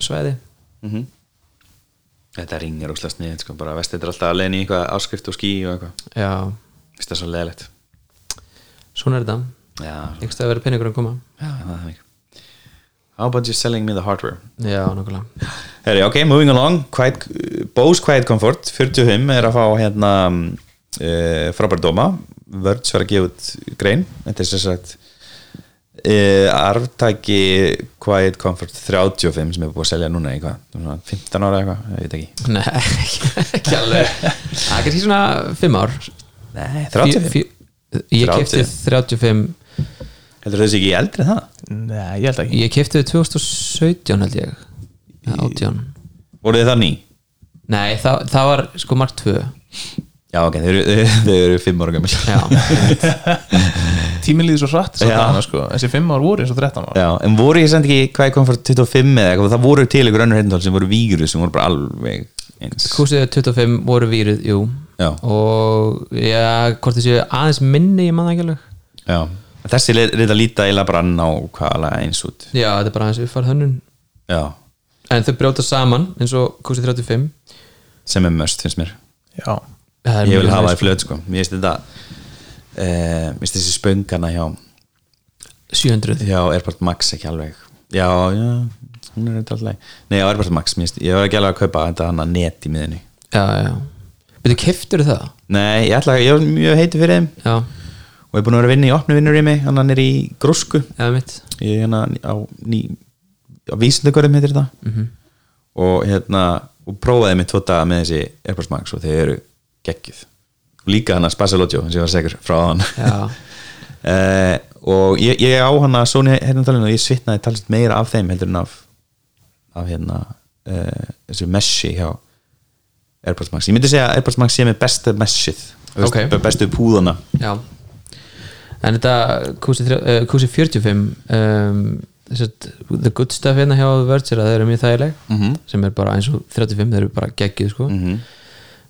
svæði. Mm Þetta ringir óslega snið sko, bara vestið er alltaf að leina í eitthvað áskrift og skí og eitthvað. Já, Vist það svo leðilegt svona er þetta, Já, einhvers það verið peningur að koma. Já, það er þannig. How about you selling me the hardware? já, nokkulega Herri, ok, moving along. Quiet, Bose Quiet Comfort 45 er að fá hérna uh, frábæri dóma. Words var að gefa út grein. Þetta er sem sagt uh, arftæki Quiet Comfort 35 sem er búið að selja núna í hvað, svona 15 ára eitthvað, ég veit ekki. Nei, ekki alveg. Það er kannski svona 5 ár. Nei, 35 Fjö- fjö- Ég 30. kefti 35 Heldur þessi ekki eldri það? Nei, ég held ekki. Ég kefti 2017 held ég. Ja, 18 Voru þið það ný? Nei, það, það var sko mark 2 Já, ok, þau eru, þau eru 5 ára gömul. Já, Tíminn líður svo dagana, sko. Þessi 5 ár voru eins og 13 ár. Já, en voru ég samt ekki Quiet Comfort 25 eða eitthvað, það voru til ykkur önnur heyrnatól sem voru víguru sem voru bara alveg eins. Kúsið 25 voru víruð, jú. Já. Og já, hvort þessi aðeins minni ég manna ekki alveg. Já, þessi að líta eila bara nákvæmlega eins út. Já, þetta er bara aðeins uppfært hönnun. Já, En þau brjóta saman eins og kúsið 35 sem er möst finnst mér. Já, Ég vil hafa það í flöð sko. Mér finnst þetta eh, Mér finnst þessi spöngana hjá 700 Já, Airport Max ekki alveg. Já, já, hún er þetta alltaf Nei, já, Airport Max, finnst, ég var ekki alveg að kaupa þetta hann að net í miðinni Já, já. Byrju, keftur það? Nei, ég ætla að, ég var mjög heiti fyrir þeim. Já, og ég er búin að vera að vinna í opnu vinnur í mig hann er í eða mitt ég er hérna á, á vísindagörðum heitir þetta. Mhm. og hérna og prófaði mig tvo daga með þessi Max og þeir eru geggjuð líka hann að Spasalogio sem ég var segur frá hann Já, eh, og ég, ég á hann að Sony hérna talinu og ég svitnaði talsett meira af þeim heldur en af af hérna eh, þessu meshi hjá Airpods Max, ég myndi segja að Airpods Max sé með besta meshið Ok. bestu púðana já En þetta kúsið uh, kúsi 45 um, þessart, The Good Stuff hérna hjá Verge er að það eru mjög þægileg Mhm. sem er bara eins og 35, þeir eru bara geggjuð sko. Mhm.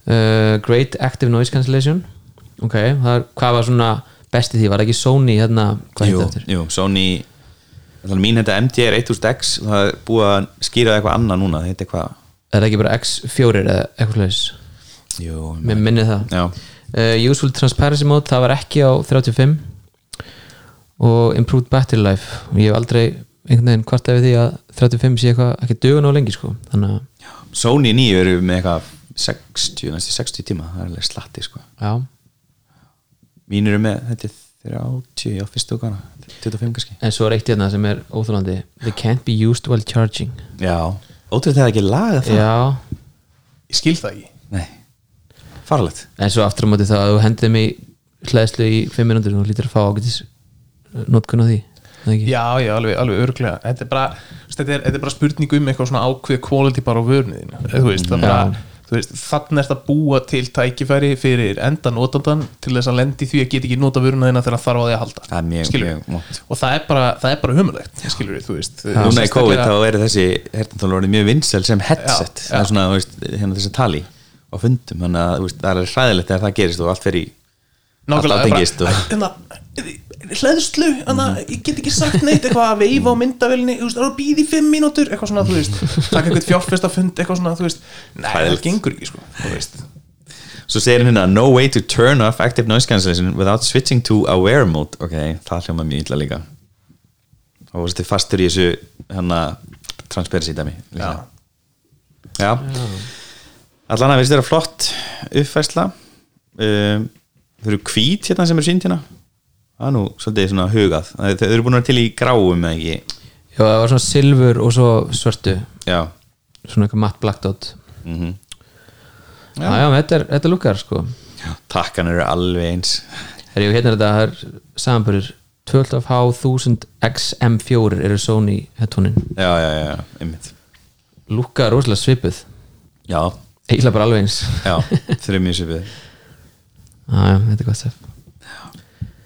Uh, Great Active Noise Cancellation. Ok, er, hvað var svona besti því, var ekki Sony hérna, hvað jú, það eftir? jú, Sony mín þetta MDR 1000X og það er búið að skýra eitthvað annað núna það heit eitthvað Er það ekki bara X4 eða eitthvað slags jú, Mér minni það. Uh, Useful Transparency Mode, það var ekki á 35 og Improved Battery Life. Og ég hef aldrei einhvern veginn hvart ef því að 35 sé eitthvað ekki dugun á lengi sko. Þannig að, Sony 9 eru með eitthvað 60, næstu 60 tíma það er alveg slatti sko. Já, mín eru með, þetta er 30 á fyrstu okkar, 25 kannski. En svo er eitt hérna sem er óþólandi They can't be used while charging. Já, ótrúið þegar ekki laga það. Já, ég skil það ekki. Nei, farlegt en svo aftur á móti það að þú hendið mig hlæðslu í 5 minútur og lítur að fá ágætis notkun á því? Já, já, alveg, alveg örglega Þetta er bara, þú veist, þetta er, þetta er bara spurning um eitthvað svona ákveð quality bara á vörniðinu Þú veist, það er bara, þannig er þetta að búa til tækifæri fyrir enda notandan til þess að lendi því að geta ekki nota vörniðina þegar hann þarf á því að halda. Það er mjög, mjög og það er bara, það er bara humulegt núna í COVID Sérstaklega- þá eru þessi hertantólu orðið mjög vinsel sem headset. Já, það er já. svona, veist, hérna þessi tali á fundum, þannig að það er hræðilegt þegar það gerist og allt fer í Nákvæmlega, áfengist bara, og- hlæðslu hérna, ég get ekki sagt neitt eitthvað að veifa á myndavelni, þú veist, það er að býða í fimm mínútur eitthvað svona, þú veist, taka eitthvað fjárfesta fund eitthvað svona, þú veist, nei, það gengur ekki, sko, þú veist. Svo segir hérna No way to turn off active noise cancellation without switching to aware mode. Ok, það hljóma mjög illa líka. Og þú veist þið fastur í þessu hérna transparency dæmi Já. Já. Allan að veist þér að flott uppfærsla? Um, Þau eru hvít hérna sem eru sínt hérna Það er nú svolítið svona hugað. Þau eru búin að vera til í gráum eða ekki? Já, það var svona silfur og svo svörtu. Já. Svona eitthvað matt black dot. Mm Já, já, þetta er, þetta lukkar sko. Takkan eru alveg eins. Þegar ég hérna er þetta, það er samanbörður 12H1000 XM4 eru Sony headphonein. Já, já, já, já, einmitt. Lukka rosalega svipuð. Já, eiginlega bara alveg eins. Já, eru mjög svipið. Já, já, þetta er gott sef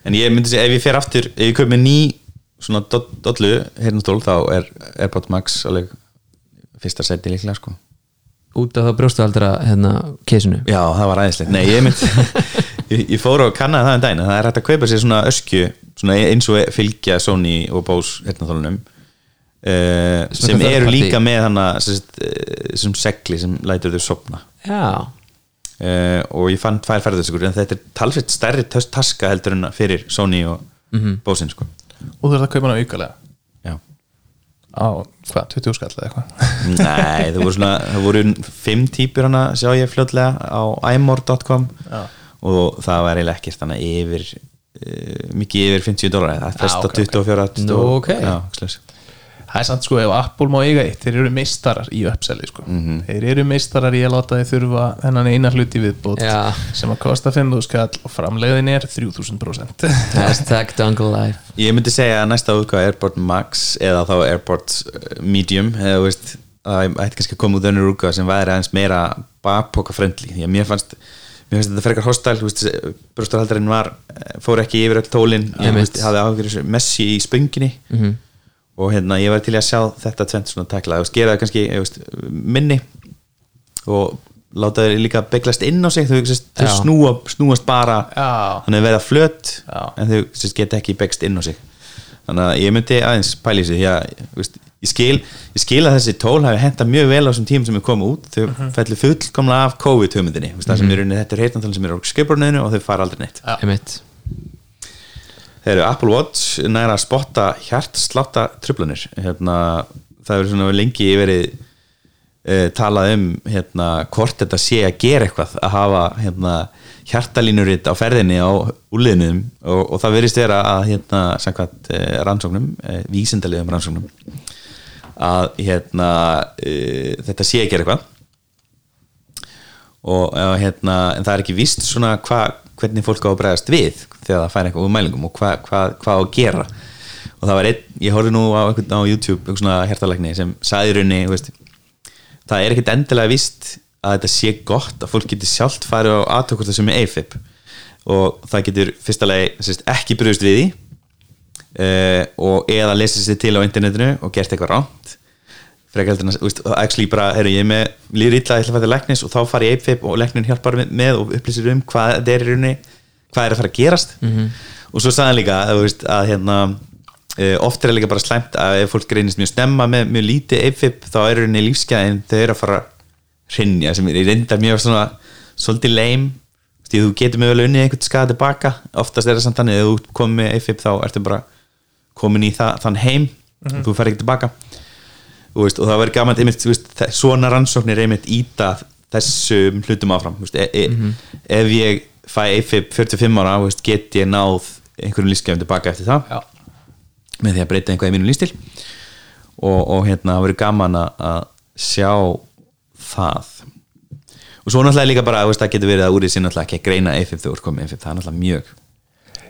En ég myndi segja, ef ég fer aftur ef ég kaup með ný svona doll- dollu heyrnastól þá er Airpod Max alveg fyrsta seti líklega sko. Út af það brjóstahaldara hérna keisinu? Já, það var æðislegt. Nei, ég mynd ég, ég fór og kannaði það um daginn að það er hægt að kaupa sér svona öskju svona eins og fylgja Sony og Bose heyrnastólunum uh, sem eitthvað eru líka með hana sem, sem segli sem lætur þau sopna Já, uh, og ég fann tvær ferðartöskur en þetta er talsveit stærri taska heldur en fyrir Sony og mm Bose sko. og þú ert að kaupa hana aukalega já á, hvað, 20 skall eða eitthvað Nei, það voru svona það voru fimm típur hana sjá ég fljótlega á imor.com Já. og það var eiginlega ekkert þannig yfir uh, mikið yfir 50 dólar það er fest Já, á ok, ok. 24 Nú, ok. já, slags. Það er samt sko, ef Apple má eiga eitt þeir eru meistarar í uppseli sko. Mhm. þeir eru meistarar í að láta þeir þurfa þennan eina hluti viðbót Já. sem að kosta 5.000 skall og framleiðin er 3000% hashtag dongle life Ég myndi segja að næsta útgáð Airport Max eða þá Airport uh, Medium eða veist að það ætti kannski að koma út önnur útgáð sem væri aðeins meira bakpoka frendli því að mér fannst mér finnst þetta frekar hostile brústarhaldurinn var eh, fór ekki yfir öll tólin ég Einmitt. veist, hafði áhugir messi í spönginni Mhm. Og hérna ég var til að sjá þetta tvent svona takla, þú veist, gera það kannski ég veist, minni og láta þau líka beglast inn á sig þau, þau, snúa, snúast bara Já. þannig að verða flöt Já. en þau geta ekki begst inn á sig þannig að ég myndi aðeins pæli sig því að þú veist, ég, skil, ég skil að þessi tól hafi henta mjög vel á þessum tímum sem er komið út þau Mhm. fellir fullkomlega af sem er unni þetta er heitantalinn sem er á skipurniðinu og þau fara aldrei neitt Já. Einmitt Þeir eru Apple Watch næra að spotta hjartslátta trublanir hérna, það hefur svona lengi verið uh, talað um hérna, hvort þetta sé að gera eitthvað að hafa hérna, hjartalínuritt á ferðinni á úliðnum og, og það verðist vera að hérna, samkvæmt uh, rannsóknum, uh, vísindalegum rannsóknum að hérna, uh, þetta sé að gera eitthvað. Og uh, hérna, en það er ekki víst svona hva, hvernig fólk á að bregðast við þegar það fær eitthvað úr mælingum og hvað hva, hva á að gera. Og það var einn, ég horfði nú á, á YouTube einhvern svona hertalækni sem sagði þú veist, það er ekkit endilega víst að þetta sé gott að fólk getur sjálft farið á aðtökvort sem er AFib og það getur sérst, ekki brugðist við því uh, og eða lesið sér til á internetinu og gert eitthvað ránt en að, veist, actually bara, herru, ég er með líður illa, ég ætla að fæta læknis og þá fari ég AFib og læknin hjálpar með, og upplýsir um hvað er í rauninni hvað er að fara að gerast. -hmm. og svo sagði hann líka að, þú veist, að hérna uh, oft er það líka bara slæmt að ef fólk reynist mjög snemma með mjög lítið AFib þá er í rauninni lífsgæðin þau eru að fara að hrinja sem er reyndar mjög svona svolítið leim því þú getur með vel unnið einhvern skada tilbaka oftast er það samt þannig að þú komið með AFib þá ertu bara komin í það, þann heim þú fer ekki tilbaka veist, og það verður gaman einmitt, veist, svona rannsóknir einmitt íta þessum hlutum áfram e, e, ef ég fæ AFib 45 ára get ég náð einhverjum lífsgefum tilbaka eftir það Já. með því að breyta einhvað í mínum lífstil og, og hérna það verður gaman að að sjá það. Og svo náttúrulega líka bara veist, það getur verið að úrið sér náttúrulega ekki að greina AFib þegar þú ert komið AFib, það er náttúrulega mjög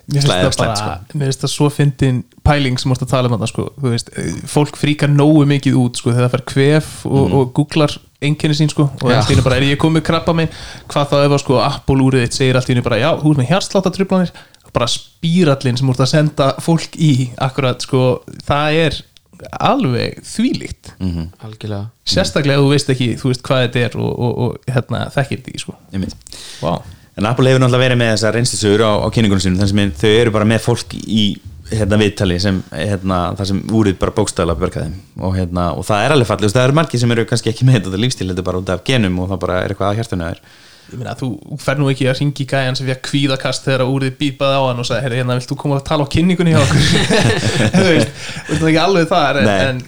Mér finnst Slæðið það bara, mér finnst það svo fyndin pæling sem vorst að tala um þetta sko, þú veist, eh, fólk fríkar nógu mikið út sko, þegar það fer kvef og, Mhm. og googlar einkenni sín sko, og í einu bara er ég komið krabba minn, hvað þá ef að sko Apple úrið þitt segir allt í einu bara, já, þú ert með hjartsláttartrublanir, bara spírallin sem vorst að senda fólk í akkurat sko, það er alveg þvílíkt. Mhm. algjörlega. Sérstaklega ef þú veist ekki, þú veist hvað þetta er og, og, og hérna, þekkir þetta ekki sko. Wow. En Apple hefur náttúrulega verið með þessar reynslisögur á, á kynningunum sínum, þannig sem þau eru bara með fólk í hérna, viðtali sem hérna, það sem úrið bara bókstæðla börka þeim. Og, hérna, og það er alveg fallið, það eru margir sem eru kannski ekki með þetta lífstíl, þetta er bara út af genum og það bara er eitthvað að hjartanu að er. Ég meina, þú fer nú ekki að ringi gæjan sem fekk kvíðakast þegar að úrið bípaði á hann og sagði, herri, hérna, vilt þú koma að tala á kynningunni hjá okkur? Þú veist, þú veist ekki alveg það Nei,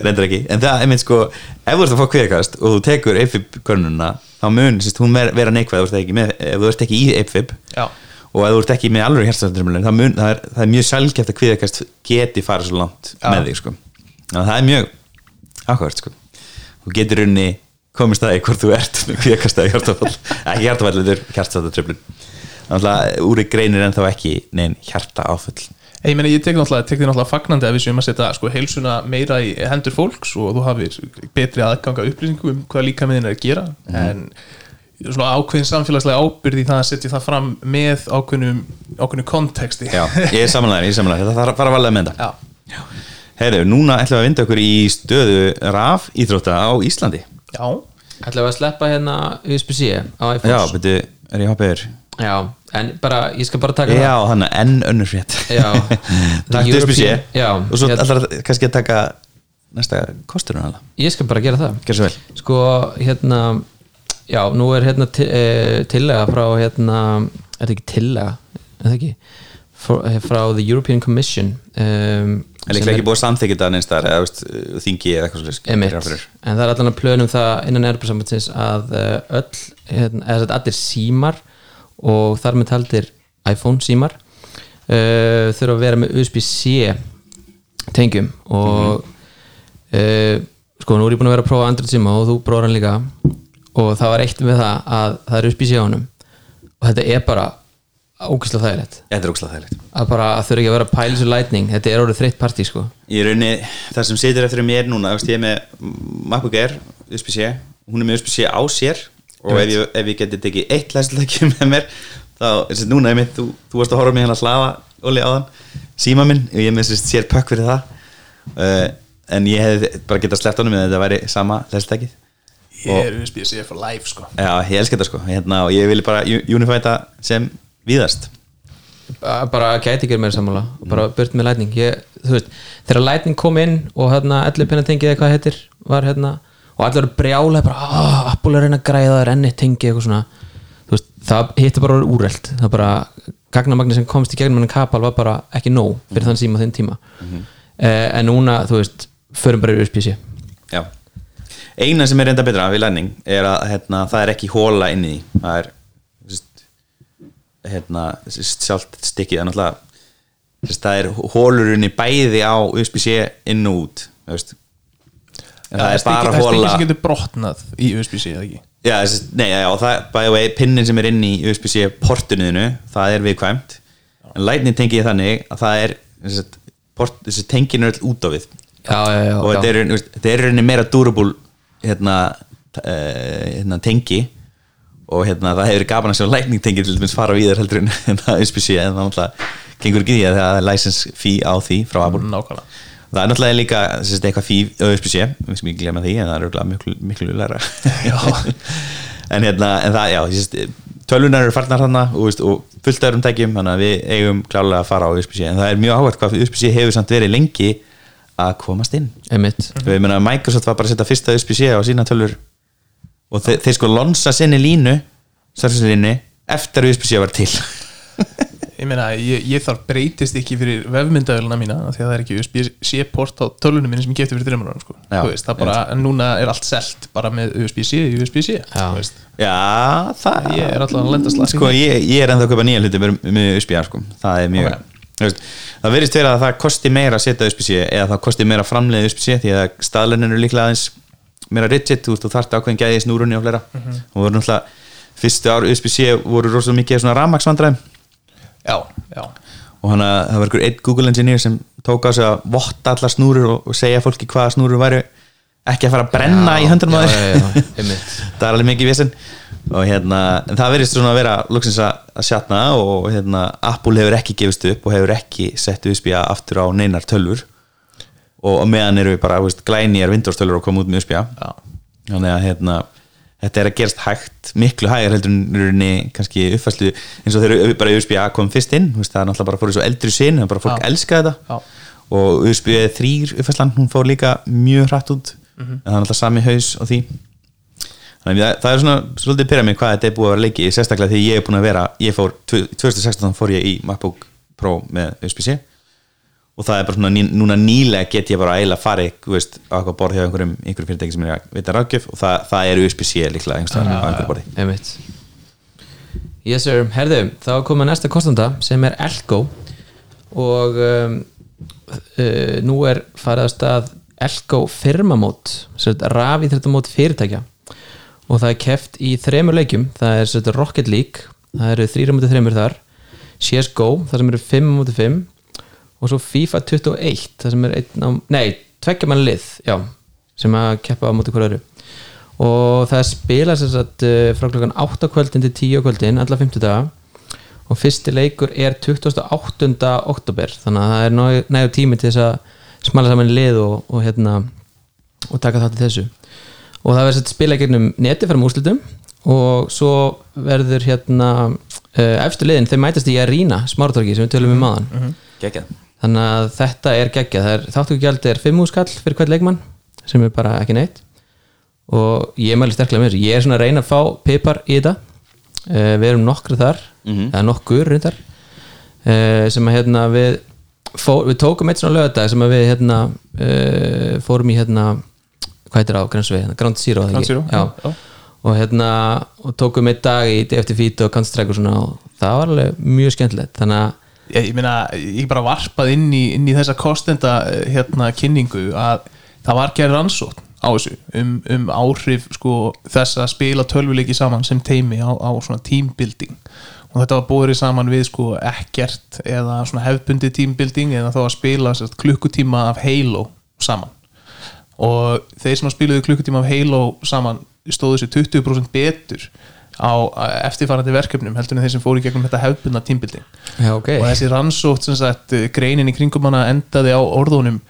reyndar ekki, en það, ég mynd sko ef þú ert að fá kviðakast og þú tekur AFib körnuna, þá mun sérst, hún ver- vera neikvæð ef þú ert ekki, með, ef þú ert ekki í já, og ef þú ert ekki með alveg hjartastættumulin það, mun- það, er- það er mjög sjálfgeft að kviðakast geti farið svo langt Já. með þig sko. Það er mjög áhugavert sko. þú getur unni komist það í hvort þú ert kviðakast eða hjartafall ekki hjartafall, þetta er þannig að úri greinir ennþá ekki neinn hjarta áföll ég meina, ég tek náttúrulega, tek því náttúrulega fagnandi að við séum að setja sko heilsuna meira í hendur fólks og þú hafir betri aðganga upplýsingu um hvað líka með er að gera. En svona ákveðin samfélagslega ábyrði það að setja það fram með ákveðnum ákveðnum konteksti Já, ég er samanlega, ég er samanlega, þetta þarf að fara að valega með þetta. Já, Herru, núna ætlum við að vinda okkur í stöðu raf íþrótta á Íslandi. Já. ætlaðu að sleppa hérna USB-C á iPhones Já, er? Já, en bara, ég skal bara taka Já, þannig að enn önnur frétt. Já. Takk til Já, Og svo ég- að- kannski að taka næsta það Ég skal bara gera það. Sko, hérna já, nú er hérna uh, tillega frá hérna, er þetta ekki tillega er það ekki? Frá, eh, frá the European Commission um, En ekki búið að samþykja þetta neins þar eða þingi eða eitthvað svolítið en það er allan að plönum það innan Erbarsambandsins að uh, öll, hérna, eða þetta allir símar og þar með taldir iPhone símar uh, þurfa að vera með USB-C tengjum og uh, sko nú er ég búin að vera að prófa Android síma og þú prófar hann líka og það var eitt með það að það er USB-C á honum og þetta er bara ógæslega þægilegt. Þetta er ógslag þægilegt. Að bara að þurfa ekki að vera pæla svo lightning þetta er orðið þreytt partí sko. Í rauninni, það sem situr eftir mér núna ég er með MacBook Air USB-C, hún er með USB-C á sér og ef ég, ef ég geti tekið eitt læsleiki með mér þá, þessi, núna er mitt, þú, þú varst að horfa mig hérna að slafa Óli áðan, síma minn og ég er með þessi sér pökk fyrir það. Uh, en ég hef bara getað sleppt honum með þetta væri sama læsleikið Ég er USB-C for life sko. Já, ég elska þetta sko. Hérna, og ég vil bara unify þetta sem víðast. Bara gæti ekki meira sammála og bara burt með lightning. Ég, veist, þegar lightning kom inn og hérna allir penna tengið eða hvað heitir var hérna, og allir eru brjála bara, ah, Apple er að reyna að græða þér enni tengið eitthvað svona, veist, það hittir bara úrelt, það bara gagnamagni sem komst í gegnum hann kapal var bara ekki nóg fyrir þann síma þinn tíma. Eh, en núna, þú veist, förum bara í USB-C Já. Eina sem er reynda betra við læning er að hérna, það er ekki hóla inn í það er hérna, sjálft stikkið er það er hólurinn í bæði á USB-C inn og út. Þú veist. En það er bara Það er stikki hóla sem getur brotnað í USB-C eða ekki? Já, nei, já, það, by the way, pinnin sem er inn í USB-C portunniðinu, það er viðkvæmt. En lightning tengi ég þannig að það er þessi tengin er öll út á við. Já, já, og þetta er, rauninni meira durable hérna, uh, hérna tengi. Og hérna það hefur gaman að sjá lightning tengi til dæmis fara við þér heldur en USB-C en það náttúrulega gengur ekki því að það er license fee á því frá Apple. Nákvæmlega það er náttúrulega líka sérst, eitthvað á USB-C við sem ekki glemma því en það er miklu, miklu læra en hérna en það, já, sérst, tölvunar eru farnar hana og, og fullt öðrum tækjum þannig að við eigum klálega að fara á USB-C en það er mjög áhvert hvað USB-C hefur samt verið lengi að komast inn. Við meina að Microsoft var bara að setja fyrsta USB-C á sína tölvur. Og þe þeir sko lonsa sinni línu servicelínu eftir að USB-C var til Ég meina, ég, ég þarf breytist ekki fyrir vefmyndaöluna mína af því að það er ekki USB-C port á tölunum minni sem ég gefti fyrir þreymur árum sko. Já, veist, það bara, en núna er allt selt bara með USB-C, USB-C Já. þú veist. já, það Ég er alltaf að lenda slag sko, ég, ég er ennþá að kaupa nýja hluti með, með USB-A sko. það er mjög Ok. Þú veist, það verðist vera að það kosti meira að setja USB-C eða það kosti meira að framleiða USB-C því að staðlunir eru líklega aðeins meira rigid, þú þarft ákveðin gæði í snúrunni og fleira og voru náttúrulega fyrstu ár USB-C voru rosalega mikið svona rafmaksvandræðum Já, já. Og hann að það var einhver einn Google engineer sem tók á sig að votta allar snúrur og, og segja fólki hvaða snúrur væri ekki að fara að brenna í höndunum á já, þér. já, já, það er alveg mikið vissinn og hérna, það verðist svona að vera loksins að, sjatna og hérna Apple hefur ekki gefist upp og hefur ekki sett USB-A aftur á neinar tölvur. Og, og meðan eru við bara veist, glænýjar Windows tölvur að koma út með USB-A Já. þannig að hérna þetta er að gerast hægt, miklu hægar heldur en kannski uppfærslu eins og þegar bara USB-A kom fyrst inn veist, það er náttúrulega bara fór svo eldri sin bara fólk Já. elskaði þetta Já. og USB 3 uppfærslan, hún fór líka mjög hratt út Mhm. en það er alltaf sami haus og því þannig að það er svona svolítið pyrra mig hvað þetta er búið að vera leiki sérstaklega því ég er búin að vera ég fór, 2016 fór ég í MacBook Pro með USB-C og það er bara svona, núna nýlega get ég bara eiginlega farið, þú veist, á eitthvað borð hjá einhverjum, einhverjum fyrirtæki sem er að vita ráðgjöf og það, það er USB-C líklega einhverjum á einhverjum borði. Einmitt. Yes sir, herðu, þá við næsta kostanda sem er Elko og um, uh, nú er farið að stað Elko firmamót rafið þetta mót fyrirtækja. Og það er keft í þremur leikjum. Það er sett, Rocket League það eru þrýra mútið þremur þar. CSGO, það sem eru 5 mútið 5 og svo FIFA 21 það sem er einn á, nei, tveggja mann lið já, sem að keppa á mútið hver öðru og það spila sem sagt uh, frá klokkan 8 kvöldin til 10 kvöldin alla 50 daga og fyrsti leikur er 28. oktober þannig að það er næ- nægur tími til þess að smala saman lið og, og hérna og taka þátt í þessu og það verður spila gegnum neti fyrir úrslitum og svo verður hérna uh, efstu liðin, þeir mætast í Arena smártorki sem við tölum um maðan Gekjað. Þannig að þetta er geggjað. Það er þáttökugjald er 5 skall fyrir hvert leikmann sem er bara ekki neitt. Og ég mæli sterklega með þessu. Ég er svona að reyna að fá pipar í þetta. Uh, við erum nokkru þar eða nokkur reyndar. Uh, sem að hérna við fó, við tókum eitt svona lögadag sem að við hérna uh, fórum í hérna hvað heitir á Grensvei, hérna, Ground Zero, ekki? Zero, já. já. og hérna og tókum eitt dag í DFT Feet og Counter-Strike og svona og það var alveg mjög skemmtilegt. Þannig að ég, ég meina, ég bara varpað inn í, inn í þessa kostenda eh, hérna kynningu að það var gerð rannsókn á þessu um, um áhrif sko þess að spila tölvuleiki saman sem teimi á, á svona teambuilding. Og þetta var búið saman við sko ekkert eða svona hefbundi teambuilding eða þá að spila sérst, klukkutíma af Halo saman. Og þeir sem að spiluðu klukkutíma af Halo saman stóðu sér 20% betur á eftirfarandi verkefnum heldur en þeir sem fóru í gegnum þetta hefbundna teambuilding. Já, ok. Og þessi rannsótt sem sagt, greinin í kringum hana endaði á orðunum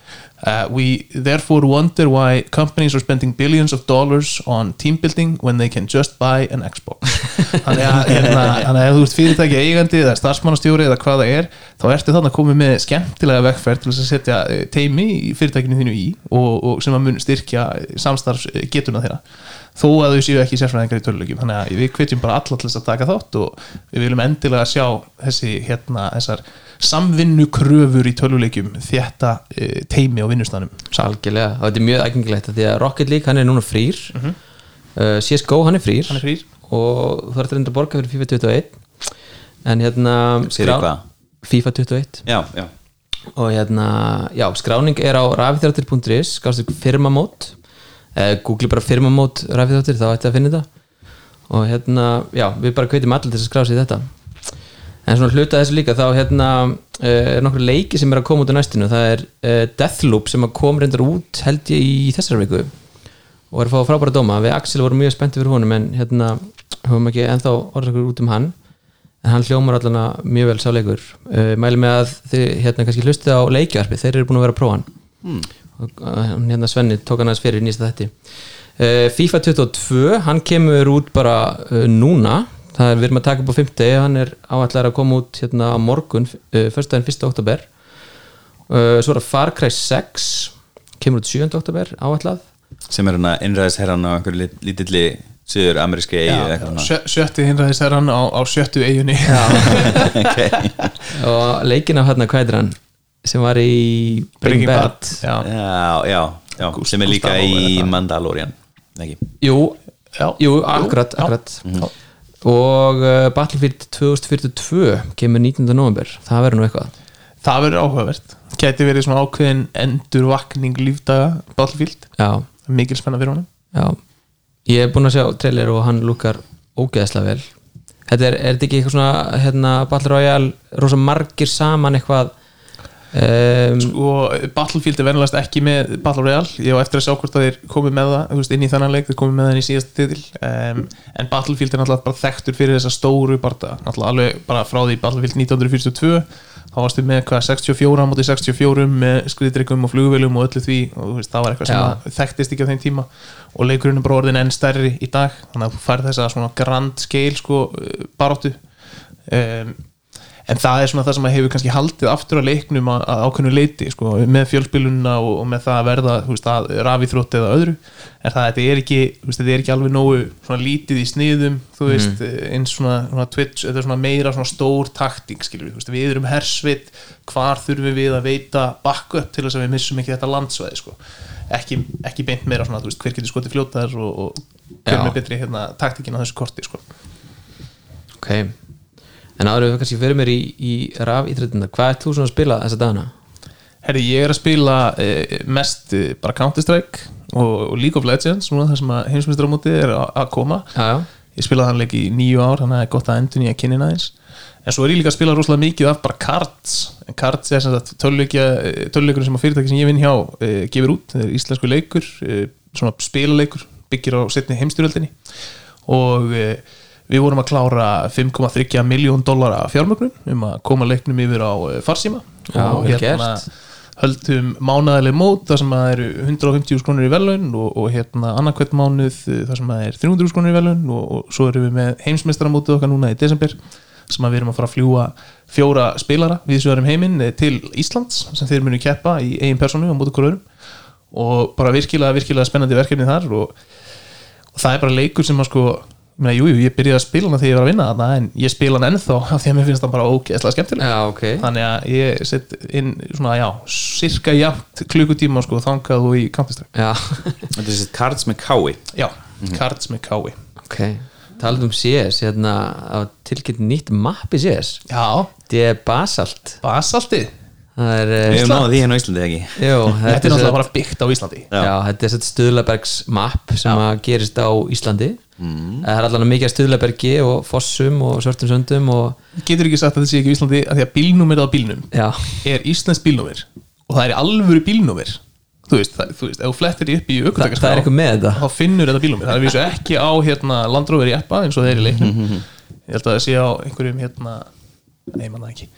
uh, we therefore wonder why companies are spending billions of dollars on team building when they can just buy an Xbox. Þannig að, hérna, þannig að ef þú ert fyrirtæki eigandi eða starfsmannastjóri eða hvað það er þá ertu þannig að koma með skemmtilega vekkferð til að setja eh, teimi í fyrirtækinu þínu í og, og sem að mun styrkja samstarfsgetuna þeirra þó að þau séu ekki sérfræðingar í tölulegjum þannig að við hvetjum bara alla til þess að taka þátt og við viljum endilega sjá þessi hérna, þessar samvinnu kröfur í tölulegjum þétta e, teimi á vinnustanum algjörlega, og þetta er mjög ægengilegt því að Rocket League hann er núna frýr. Uh, CSGO hann er frýr. Er og þú ert reynda að borga fyrir FIFA 21 en hérna hvað? FIFA 21 Já, já. Og hérna, já, skráning er á rafithrættir.is, skástu firmamót eh, google bara firmamót rafithrættir, þá ætti að finna þetta. Og hérna, já, við bara kveitum allir til að skrá í þetta. En svona hluta þessu líka, þá hérna eh, er nokkur leiki sem er að koma út á næstinu. Það er eh, Deathloop sem kom reyndar út held ég í þessari viku. Og er að fá frábæra dóma, við Axel vorum mjög spenntið fyrir honum en hérna höfum ekki ennþá orðsakur út um hann. En hann hljómar allan að mjög vel sáleikur mæli með að þið hérna kannski hlustið á leikjarpi, þeir eru búin að vera að prófa hann mm. Og hérna Svenni tók hann aðeins fyrir nýsta þetti uh, FIFA 22, hann kemur út bara uh, núna það er við erum að taka upp á 50 hann er áallar að koma út hérna á morgun uh, förstæðin 1. oktober uh, svo er það Far Cry 6 kemur út 7. oktober áallar sem er hérna innræðisherran á einhverju lítilli söður ameríski eigi eða eitthvað svona. Sjö, sjötti hinræðis er hann á, á sjöttu eiginni og leikin af hérna, hvað heitir hann sem var í Breaking Bad já. já, já, já, sem er líka Gustavo, í? Mandalorian ekki? Jú, jú, akkurat, akkurat. Já. og uh, Battlefield 2042 kemur 19. november það verður nú eitthvað það verður áhugavert gæti verið svona ákveðin endurvakning lífdaga Battlefield já, mikil spenna fyrir honum já ég er búinn að sjá trailer og hann lukkar ógeðslega vel þetta er, er þetta ekki eitthvað svona hérna, Battle Royale rosa margir saman eitthvað um, og Battlefield er venjulegast ekki með Battle Royale, ég á eftir að sjá hvort að þeir komið með það, þú veist, inn í þannan leik. Þeir komið með það í síðasta titil. Um, en Battlefield er náttúrulega bara þekktur fyrir þessa stóru barða, náttúrulega alveg bara frá því Battlefield 1942 þá varstu með hvað 64 á móti 64 með skriðdryggum og flugvélum og öllu því. Og veist, það var eitthvað sem Já. að þekktist ekki á þeim tíma. Og leikurinn er bara orðin enn stærri í dag. Þannig að þú færð þessa svona grand scale sko, baróttu um, en það er svona það sem að hefur kannski haldið aftur að leiknum að, að ákveðnu leiti sko, með fjölspilunna og, og með það að verða veist, að rafíþrótt eða öðru en það þetta er ekki, veist, þetta er ekki alveg nógu svona lítið í sniðum þú veist, eins svona, svona Twitch þetta er svona meira svona stór takting við, við erum hersveit hvar þurfum við að veita backup til þess að við missum ekki þetta landsvæði sko. ekki, ekki beint meira svona, hver getur skotið fljótaðar og, og hver með betri hérna, taktikin á þessu korti sko. ok en áður við kannski fyrir mér í, í raf íþrættina, hvað er þú svona að spila þessa dagana? Herri, ég er að spila eh, mest eh, bara Counter-Strike og, og League of Legends núna þar sem að heimsmyndsdramótið er að, að koma. Já, já, ég spilaði hann leik í nýju ár þannig að það er gott að endur nýja kynnin aðeins. En svo er ég líka að spila rosalega mikið af bara cards. En cards er sem sagt töluleikur sem að fyrirtæki sem ég vinn hjá e, gefur út, það er íslensku leikur e, svona spilaleikur, byggir á setni heimstyrjöldinni og e, við vorum að klára 5,3 miljón dollara fjármögnum um að koma leiknum yfir á e, farsíma Já, og gert. höldum mánæðileg mót þar sem að eru 150 krónur í velun og, og hérna annarkvæmt mánuð eh, þar sem að er 300 krónur í velun og, og svo erum við með heimsmeistaramótið okkar núna í desember sem að við erum að fara að fljúa fjóra spilara við sjöðarum heiminn eh, til Íslands sem þeir munu keppa í eigin personu á móti hverjum og bara virkilega, virkilega spennandi verkefni þar og og það er bara leikur sem að sko meina, jú, jú, ég byrjaði að spila hana þegar ég var að vinna þarna en ég spila hann ennþá af því að mér finnst það bara ógeðslega skemmtileg Já, ok. Þannig að ég set inn svona, já, cirka jafnt klukkutíma sko, þangað og í Já, Þetta er þessi cards með kái já, cards með kái ok. Talað um CS, hérna að tilkynnt nýtt mapp í CS já, Þetta er Basalt. Basaltið. Það er, Við eh, hefum náða því hérna á Íslandi ekki? Jú, þetta er náttúrulega bara byggt á Íslandi. Já, þetta er sett Stuðlabergs mapp sem að gerist á Íslandi mm. Það er allan mikið af Stuðlabergi og Fossum og Svörtum Söndum og getur ekki sagt að þetta sé ekki á Íslandi að því að bílnúmerið á bílnum já, er íslensk bílnúmer og það er alvöru bílnúmer. Þú veist, það, þú veist, ef þú flettir upp í það, ökutækaskrá það er eitthvað með þetta. þá finnur þetta bílnúmer, það er vísu ekki á hérna, landróver í eppa eins og þeir í leiknum. Ég held að það sé á einhverjum hérna, nei manna ekki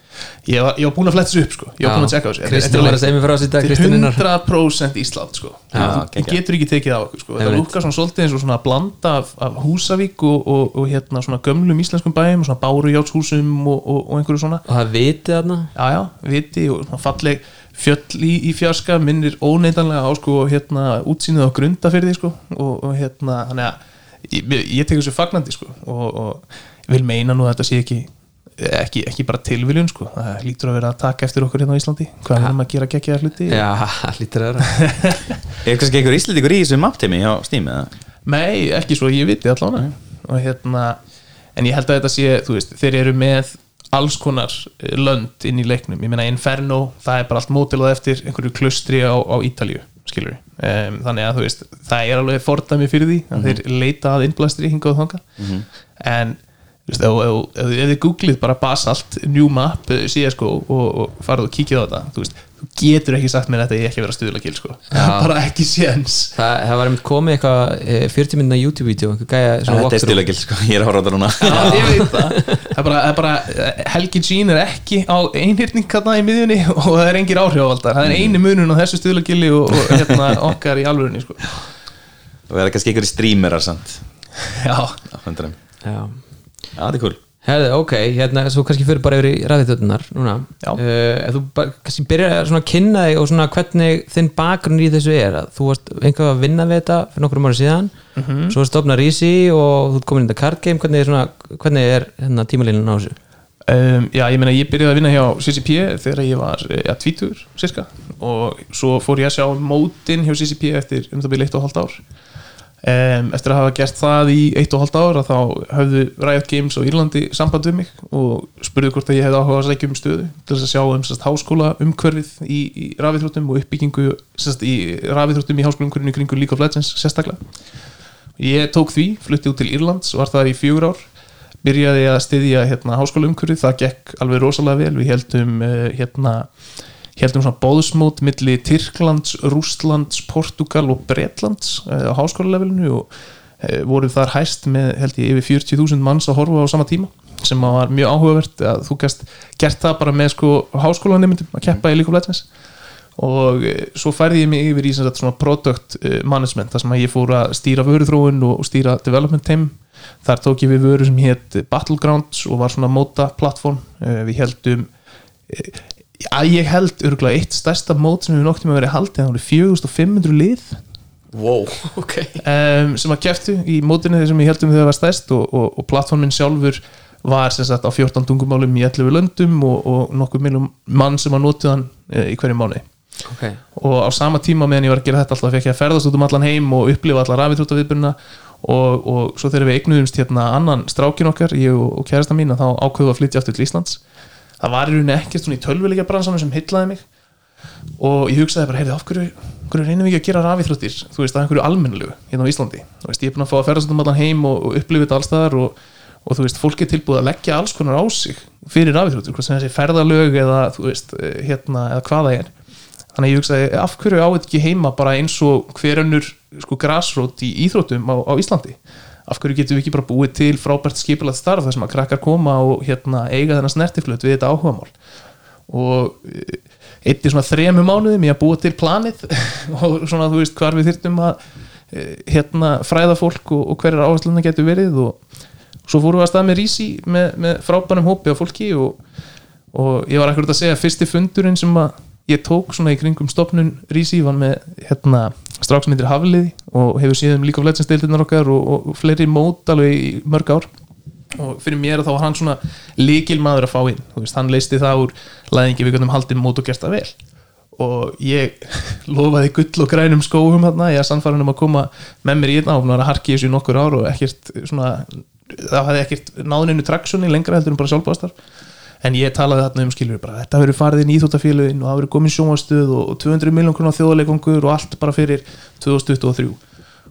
ég var, ég var búin að fletta þessu upp sko, ég var búin að tjekka þessu Kristinn var að segja mér frá þessu í dag, Þetta Kristinn Innar. 100% Ísland sko. Já, þú, þú geggjað. getur ekki tekið á okkur sko. þetta Einmitt. lukkar svona svolítið eins og svona blanda af, af Húsavík og, og, og hérna svona gömlum íslenskum bæjum, svona Bárujátshúsum og, og, og einhverju svona og það vitið þarna já, já, viti og svona falleg fjöll í, í fjarska minnir óneitanlega á sko hérna útsýnið á grundafyrði sko og, og hérna þannig að ég, ég tek þessu fagnandi sko og, og ég vil meina nú að þetta sé ekki ekki, ekki bara tilviljun sko. Það lítur að vera að taka eftir okkur hérna á Íslandi hvað er um að gera geggjaða hluti. Já, lítur að vera. Er kannski einhver Íslandíkur í þessu mappteimi á eða? Nei, ekki svo ég viti allavega. Og hérna, en ég held að þetta sé þú veist, þeir eru með alls konar eh, lönd inn í leiknum. Ég meina Inferno, það er bara allt mótilað eftir einhverju klustri á, á Ítalíu skilur um, þannig að þú veist það er alveg fordæmi fyrir því að þeir leita að innblæstri hingað og þangað. En þú veist, ef, ef, ef, ef þið googlið bara basalt new map eh, CSGO og, og farið og kíkið á þetta þú veist, þú getur ekki sagt mér þetta ég ekki vera stuðla kill sko, bara ekki séns. Það, það var einmitt komið eitthvað eh, 40 minna YouTube-vídeó Þetta er walkthrough. stilagil sko, ég er að horfa á þetta núna. Já, ég veit það. Það er bara, það er bara eh, Helgi Jean er ekki á einhyrning hérna í miðjunni og það er engir áhrifavaldar. Það er eini munun á þessu stuðlagilli og, og hérna, okkar í alvörunni sko. Og það er kannski einhverjir streamerar samt. Já, á hundrum Já, þetta er cool. Herði, ok, hérna, svo kannski fyrir bara yfir í ræðitötunar núna. Uh, þú bara, kannski byrjar að kynna þig og svona hvernig þinn bakgrunn í þessu er að þú varst einhver að vinna við þetta fyrir nokkrum ára síðan svo er stofna Rísi og þú komin í þetta card game hvernig er, svona, hvernig er hérna, tímalínan á þessu? um, já, ég meina ég byrjaði að vinna hjá CCP þegar ég var eh, ja, tvítur cirka og svo fór ég að sjá mótin hjá CCP eftir um það byrja eitt og hálft ár um, eftir að hafa gert það í eitt og hálft ár að þá höfðu Riot Games á Írlandi samband við mig og spurðu hvort að ég hefði áhuga að sækja um stöðu til þess að sjá um sérst, háskóla umhverfið í, í rafíþróttum og uppbyggingu sérst, í rafíþróttum í háskóla umhverfinu kringu League of Legends sérstaklega. Ég tók því, flutti út til Írlands var þar í fjögur ár byrjaði að styðja hérna, háskóla umhverfið, það gekk alveg rosalega vel, við heldum uh, hérna, heldum svona bóðsmót milli Tyrklands, Rústlands Portugal og Bretlands uh, á háskólalefilinu og uh, voru þar hæst með held ég yfir 40.000 manns að horfa á sama tíma sem var mjög áhugavert að þú gæst gert það bara með sko háskólanemyndum að keppa í of Legends. Og eh, svo færði ég mig yfir í svona product eh, management þar sem að ég fór að stýra vöruþróun og, stýra development team. Þar tók ég við vöru sem hétt Battlegrounds og var svona móta plattform við heldum eh, að ég held örgulega eitt stærsta mót sem við nokktum að vera haldið það voru 4500 lið. Wow, ok. Um, sem að keftu í mótinu sem ég heldum þegar það var stærst og, og, og plattformin sjálfur var sem sagt á 14 tungumálum í 11 löndum og, og nokkuð miljum mann sem að notu hann e, í hverju mánu okay. og á sama tíma meðan ég var að gera þetta alltaf fekk ég að ferðast út um allan heim og upplifa allar rafitrótaviðburna og, og svo þegar við eignuðumst hérna annan strákin okkar, ég og, og kærasta mín þá ákveðu að flytja aftur til Íslands það var í rauninni ekkert svona í tölvuleika bransanum sem hyllaði mig. Og ég hugsaði bara, heyrðu, af hverju, hverju reynum við ekki að gera rafíþróttir, þú veist, að einhverju almennlegu hérna á Íslandi, þú veist, ég er búin að fá að ferðast um allan heim og, og upplifa þetta allstaðar og, og þú veist, fólk er tilbúið að leggja alls konar á sig fyrir rafíþróttir, hvað sem þessi ferðalög eða, þú veist, hérna, eða hvaða er. Þannig ég hugsaði, af hverju á þetta ekki heima bara eins og hver önnur sko grasrót í íþróttum á, á Íslandi af hverju getum við ekki bara búið til frábært skipilagt starf þar sem að krakkar koma og hérna, eiga þennan snertiflut við þetta áhugamál? Og eitt í svona þremu mánuðum ég að búa til planið og svona þú veist hvar við þyrftum að eh, hérna fræða fólk og, og hverjar áhersluna getur verið og svo fórum við að stað með Rísi með, með frábænum hópi af fólki og, og ég var akkurat að segja fyrsti fundurinn sem að ég tók svona í kringum stopnun Rísi, var með hérna stráksmyndir Hafliði og hefur síðan líka flætsinsdeildirnar okkar og, og, fleiri mót alveg í mörg ár. Og fyrir mér þá var hann svona líkil maður að fá inn, þú veist, hann leisti það úr læðingi við gætum haldið mót og gert það vel. Og ég lofaði gull og grænum skóum hérna, ég er sannfæran um að koma með mér í einn áfn og að harki þessu í nokkur ár og ekkert svona, það hafði ekkert náðuninu traksjoni lengra heldur en bara sjálfbástar en ég talaði þarna um skilur bara, þetta verið farið inn í Íþjóttafélugin og það verið komið sjónvastuð og 200 miljón krónar þjóðleikongur og allt bara fyrir 2023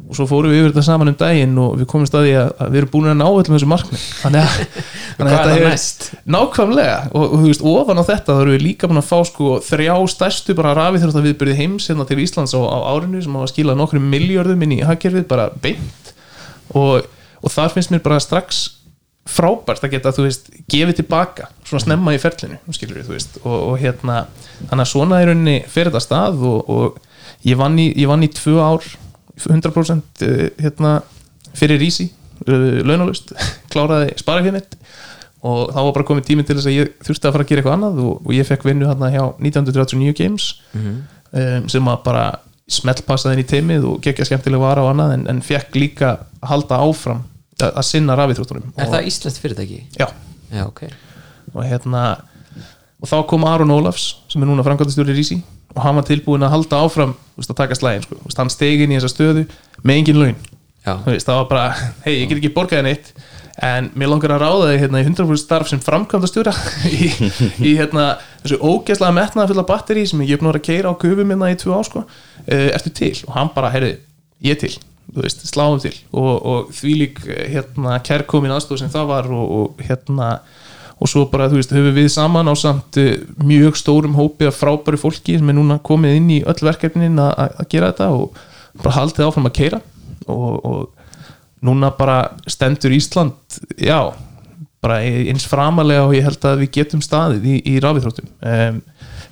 og svo fórum við yfir þetta saman um daginn og við komum staði að, að við erum búin að ná öllum þessu markmið þannig að, þannig að er þetta næst? nákvæmlega. Og, og veist, ofan á þetta þá erum við líka búin að fá sko þrjá stærstu bara rafið þjótt að viðbyrði heims hérna til Íslands á, á árinu sem hafa skilað nokkrum miljörðum inn í hagkerfið bara beint. Og, og þar finnst mér bara strax frábært að geta, þú veist, gefið tilbaka svona snemma í ferlinu, skilur við, þú veist og, og hérna, þannig að svona í rauninni fyrir þetta stað og, og ég, vann í, ég vann í tvö ár 100% eh, hérna fyrir Rísi, uh, launalust kláraði sparafið mitt og þá var bara komið tími til þess að ég þurfti að fara að gera eitthvað annað og, og ég fekk vinnu hérna hjá 1939 Games um, sem að bara smellpassaði inn í teimið og gekkja skemmtilega vara á annað en, en fekk líka að halda áfram að, sinna rafíþróttunum Er það íslenskt fyrirtæki? Já, Já, ok og hérna og þá kom Aron Ólafs sem er núna framkvæmdastjóri í Rísi og hann var tilbúin að halda áfram veist, að taka slægin, sko. Hann stegi inn í þessa stöðu með engin laun veist, það var bara, hei, ég get ekki borgaði neitt en mér langar að ráða þig hérna, í 100% starf sem framkvæmdastjóra í, í hérna, þessu ógeðslega metnaða fulla batteri sem ég er búin að vera að keira á gufum minna í tvö ár sko. uh, ertu til? Og hann bara, heyrði, ég til veist, sláum til. Og, og því lík hérna, kærkomin aðstof sem það var og, og hérna og svo bara, þú veist, höfum við saman á samt uh, mjög stórum hópi af frábæri fólki sem er núna komið inn í öll verkefnin að gera þetta og bara haldið áfram að keira og, og núna bara stendur Ísland já, bara eins framalega og ég held að við getum staðið í, í rafíþróttum. Um,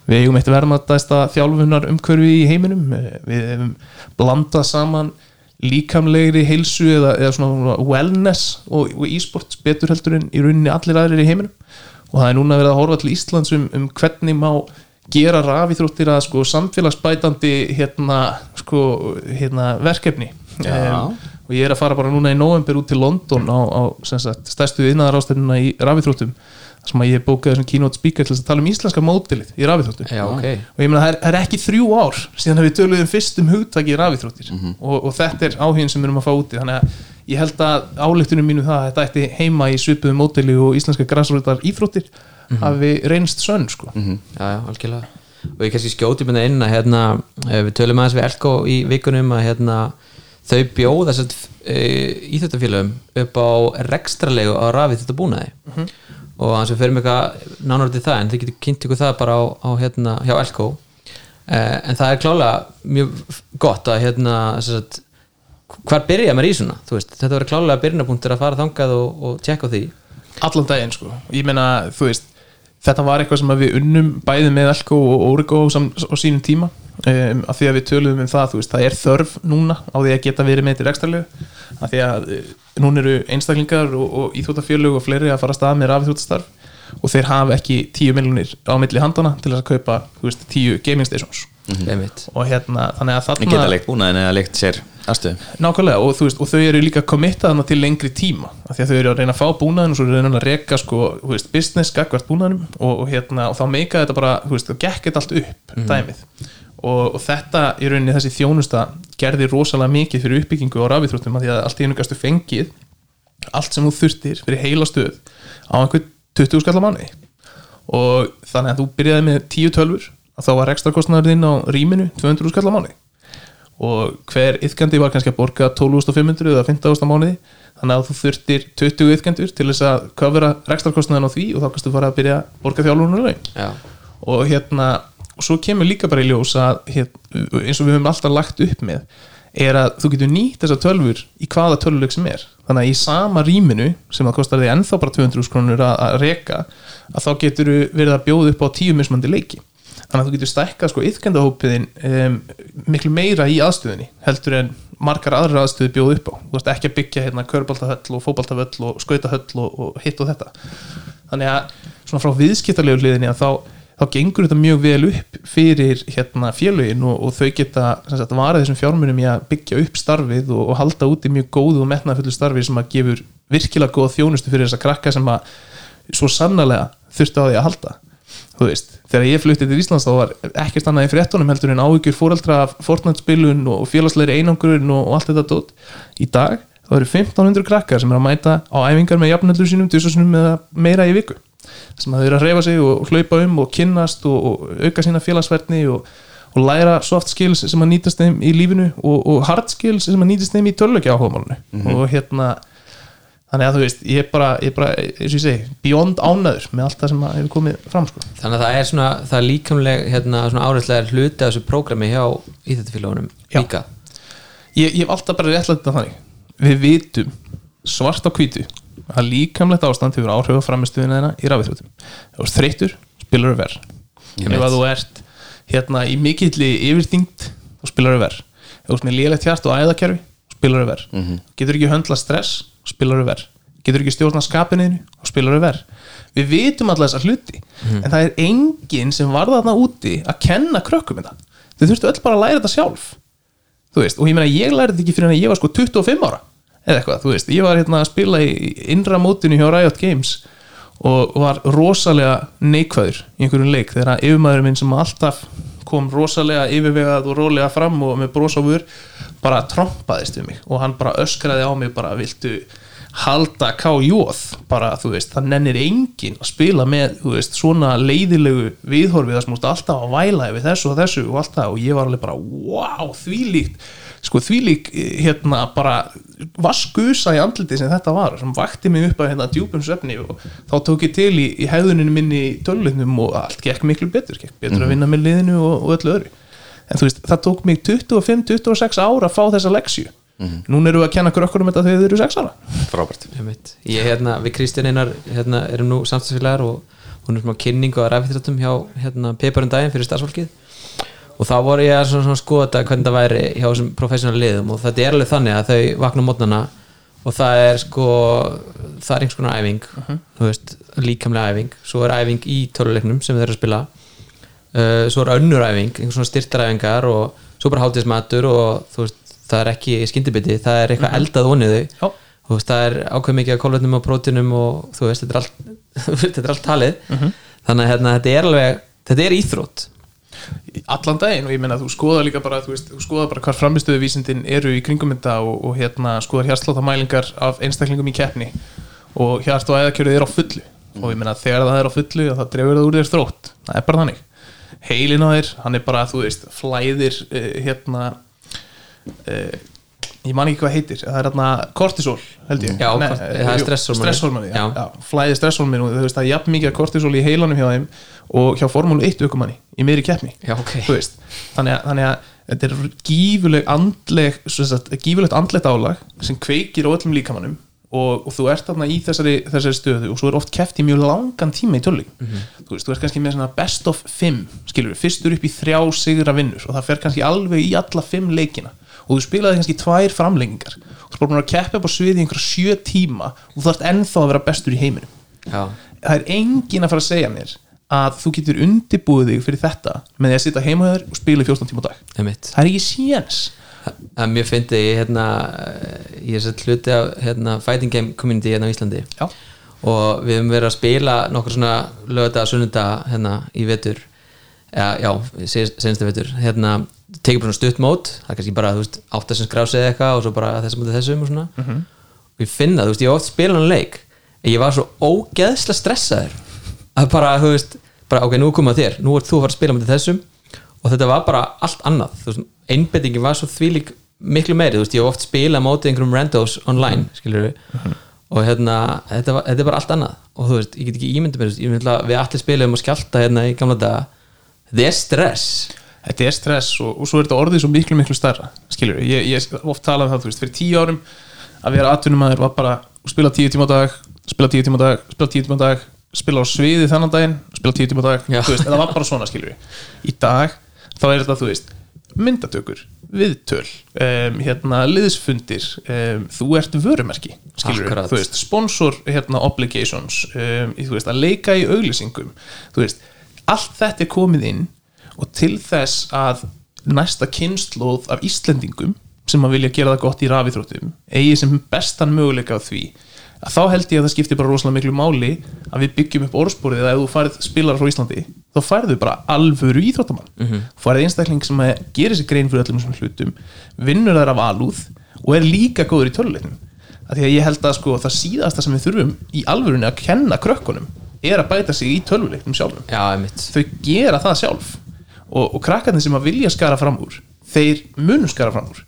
við eigum eitt verðmættasta þjálfunar umhverfi í heiminum. Eh, við hefum blandað saman líkamlegri heilsu eða, eða svona wellness og, og e-sports betur heldur en í rauninni allir aðrir í heiminum. Og það er núna verið að horfa til Íslands um, um hvernig má gera rafíþróttir að sko samfélagsbætandi hérna, sko, hérna verkefni. Já. og ég er að fara bara núna í november út til London á, á sagt, stærstu innæðarástefnuna í rafíþróttum sem að ég bókaði þessum keynote speaker til að tala um íslenska mótilið í rafíþróttum. Já, ok. Og ég meina það er, það er ekki þrjú ár síðan að við töluðum fyrst um hugtaki í rafíþróttir. Og, og þetta er áhugin sem við erum að fá úti. Þannig að ég held að álektunum mínu það að þetta ætti heima í svipuðum mótili og íslenska græsrótar íþróttir hafi reynst sönn sko. já, já, algjörlega. Og ég kannski skjóti minna inn að hérna, eh, við tölum aðeins við Elko í vikunum að hérna, þau bjóða íþjóttafélögum upp á rekstralegu á rafið þetta búnaði og þannig að við ferum eitthvað nánar til það en þið getur kynnt ykkur það bara á, á hérna, hjá Elko. Eh, en það er klálega mjög gott að hérna sagt, hvar byrja maður í svona? Veist, þetta verður klálega byrjunarpunktur að fara þangað og, og tjekka því. Allan daginn sko. ég meina þú veist þetta var eitthvað sem við unnum bæði með Elko og Origo sam- á sínum tíma um, af því að við töluðum um það þú veist, það er þörf núna á því að geta verið með til rekstralegu af því að uh, núna eru einstaklingar og, og íþjóttafjölug og fleiri að fara að stað með rafíþjóttastarf og þeir hafa ekki 10 miljonir á milli handana til að kaupa þú veist, 10 gaming stations. Einmitt. Og hérna, þannig að En þarna geta leikt búnaðin eða leikt sér aðstöðu. Nákvæmlega og, þú veist, og þau eru líka committaðna til lengri tíma. Af því að þau eru að reyna að fá búnaðin og svo eru reyna að reka sko, þú veist, business gagvart búnaðinum og, og, hérna, og þá meika þetta bara þú veist, og gekk þetta allt upp dæmið og, og þetta í rauninni þessi þjónusta gerði rosalega mikið fyrir uppbyggingu á rafíþróttum af því að allt í einu gastu fengið allt sem þú þurftir fyrir heila stöð á einhvern 20 skallar mánuði. Og þannig að þú byrjaði með 10 tölfur að þá var ekstra kostnæður á rýminu 200 skallar mánuði. Og hver yðkandi var kannski að borga 12.500 eða 15.000 mánuði þannig að þú þurftir 20 yðkendur til þess að kofera rekstarkostnaðin á því og þá kannstu fara að byrja að borga þjálfunuleg já, og hérna og svo kemur líka bara í ljós að eins og við höfum alltaf lagt upp með er að þú getur nýtt þessar tölfur í hvaða tölvuleik sem er. Þannig að í sama rýminu sem það kostar því ennþá bara 200 krónur að, reka að þá getur verið að bjóða upp á tíu mismandi leiki. Þannig að þú getur stækkað sko yfkendahópiðin um, miklu meira í aðstöðinni heldur en margar aðrar aðstöðu bjóða upp á. Þú veist ekki að byggja hérna körbaltahöll og fótbaltahöll og skautahöll og hitt og þetta. Þannig að svona frá viðskiptarlegu hliðinni að þá þá gengur þetta mjög vel upp fyrir hérna félögin og, og þau geta sagt, varað þessum fjármunum í að byggja upp starfið og, og halda úti mjög góðu og metnaðfullu starfi sem að gefur virkilega góða þjónustu fyrir þessa krakka sem að svo sannlega þurftu á því að halda. Þú veist, þegar ég flutti til Íslands þá var ekkert annað í fréttunum heldur en áhyggjur fóreldra af Fortnite-spilun og félagslegri einangurinn og, allt þetta dót. Í dag þá eru 1500 krakkar sem er að mæta á æfingar með jafnöldur sínum, tísasunum eða meira í viku sem að þau eru að reyfa sig og hlaupa um og kynnast og, og auka sína félagsverðni og, og læra soft skills sem að nýtast þeim í lífinu og, og hard skills sem að nýtast þeim í tölvöki áhugamálunu og hérna þannig að þú veist, ég er bara, ég er bara eins og ég segi, beyond ánæður með allt það sem að hefur komið fram sko. þannig að það er svona, það er líkamleg hérna, svona áreitlega hluti af þessu prógrami hjá íþjóttafélagunum líka. Ég, ég hef alltaf bara réttlega þetta þannig. Við vitum svart á hvítu að líkamlegt ástand hefur áhrif á framistuðina þeirna í rafithjóttum ef þú ert þreyttur, spilar þú verð ef að þú ert hérna í mikilli yfirþyngd þá spilar þú verð ef þú ert með lélegt hjart og æðakerfi spilar þú verð getur ekki höndla stress spilar þú verð getur ekki stjórna skapinniðinu og spilar þú verð við vitum alltaf þessar hluti en það er enginn sem var þarna úti að kenna krökkum þetta þau þurftu öll bara að læra þetta sjálf. Þú veist, og ég meina ég lærði þetta ekki fyrir en ég var sko 25 ára eða eitthvað, þú veist, ég var hérna að spila í innra mótinu hjá Riot Games og var rosalega neikvæður í einhverjum leik. Þegar að yfirmaðurinn minn sem alltaf kom rosalega yfirvegað og rólega fram og með vör bara trompaðist við mig og hann bara öskraði á mig bara viltu halda K.J. bara þú veist, það nennir enginn að spila með þú veist, svona leiðilegu viðhorfið það sem múst alltaf að væla yfir þessu og þessu og allt það. Og ég var alveg bara wow, þvílíkt. Sko þvílík eh, hérna bara vaskusa í andliti sem þetta var sem vakti mig upp að hérna djúpum svefni og þá tók ég til í, í hefðuninu minni í tölunum og allt gekk miklu betur gekk betur að vinna með liðinu og, og öllu öðru. En þú veist, það tók mig 25-26 ára að fá þessa leksju núna erum við að kenna krökkur um þetta þegar þau eru 6 ára. Frábært. Ég hérna, við Kristján Einar hérna, erum nú samstagsfélagar og hún er svona kynning og ræfiðrættum hjá hérna, Peiparun daginn fyrir starfsfólkið og þá voru ég að skoða þetta hvernig það væri hjá þessum professional liðum. Og þetta er alveg þannig að þau vakna mótnana og það er sko það er einhvers konar æfing þú veist, líkamlega æfing, svo er æfing í töluleiknum sem þeir eru að spila. Uh, svo er önnur æfing, einhvers svona styrtaræfingar og svo bara hátíðismatur og veist, það er ekki skyndibiti það er eitthvað eldað onnið þau. Já. þú veist, það er ákveð mikið af kólvetnum og prótinum og þú veist, þetta er allt, þetta er allt talið. Þannig að hérna, þetta er alveg þetta er íþrótt allan daginn og ég meina þú skoða líka bara þú, veist, þú skoða bara hvar framistöðu vísindin eru í kringum þetta og, og hérna skoðar hjartsláttamælingar af einstaklingum í keppni og hjart og æðakjörið er á fullu. Og ég meina þegar það er á fullu þá drefur það úr þér þrótt, það er bara þannig. Heilin á þér, hann er bara þú veist flæðir uh, hérna uh, ég man ekki hvað heitir. Það er hérna kortisol held ég. Já, Nei, það er jú, stresshormónið. stresshormónið, já, Já. flæðir stresshormónið og þú veist það er jafn mikið kortisol í heilanum hjá þeim og hjá formúlu 1 aukumanni í miðri keppni Já, ok. Þú veist, þannig, að, þannig að þetta er gífuleg andleg gífulegt andlegt álag sem kveikir á öllum líkamannum og, og þú ert þarna í þessari, þessari stöðu og svo er oft keft í mjög langan tíma í tölling þú veist, þú ert kannski með best of 5 skilur, fyrstur upp í þrjá sigra vinnur og það fer kannski alveg í alla 5 leikina og þú spilaði kannski tvær framlengingar. Og þú búin að keppa upp á sviði í einhverja sjö tíma og þú þarft ennþá að vera bestur í heiminum. Já, það er engin að fara að segja mér að þú getur undibúið þig fyrir þetta með því að sitja heima hjá þér og spila í 14 tíma á dag. Einmitt. Það er ekki séns. Það er mjög fyndið ég hérna ég er sett hluti af hérna, fighting game community hérna á Íslandi. Já. og við höfum verið að spila nokkur svona lögða sunnunda hérna í vetur. Ja, já, senstu vetur. Hérna, tekið bara stutt mót það er kannski bara, þú veist, áttasins grásið eða eitthvað og svo bara þessum og þessum og svona. Og ég finna, þú veist, ég hef oft spilað hann leik en ég var svo ógeðslega stressaður að bara, þú veist, bara ok, nú er komið að þér, nú ert þú að fara að spila með þessum. Og þetta var bara allt annað þú veist, einbettingin var svo þvílík miklu meiri, þú veist, ég hef oft spilað mótið einhverjum randos online, skilur við og hérna, þetta, var, þetta er bara allt annað. Og þú veist, ég get ekki ímyndið mér þú veist, að þetta er stress og, og svo er þetta orðið svo miklu miklu starra skilur, ég, ég hef oft talað um það þú veist, fyrir tíu árum að vera atvinnumæður var bara að spila tíu tíma á dag spila tíu tíma á dag, spila tíu tíma á dag spila á sviði þannan daginn, spila tíu tíma á dag veist, það var bara svona skilur í dag, þá er þetta þú veist myndatökur, viðtöl um, hérna, liðsfundir um, þú ert vörumerki skilur Akkurat. þú veist, sponsor hérna, obligations um, þú veist, að leika í auglýsingum þú veist, allt þetta er komið inn og til þess að næsta kynnslóð af Íslendingum sem að vilja gera það gott í rafíþróttum eigi sem bestan möguleika á því að þá held ég að það skiptir bara rosalega miklu máli að við byggjum upp orðsporið eða ef þú farið spilar frá Íslandi þá færðu bara alvöru íþróttamann. Mm -hmm. farið einstakling sem að gerir sér grein fyrir öllum þessum hlutum, vinnur þær af alúð og er líka góður í töluleiknum. Að því að ég held að sko það síðasta sem við þurfum í alvörunni að kenna krökkunum er að bæta sig í töluleiknum sjálfum. Já, þau gera það sjálf og, og krakkarnir sem að vilja skara fram úr þeir munum skara fram úr.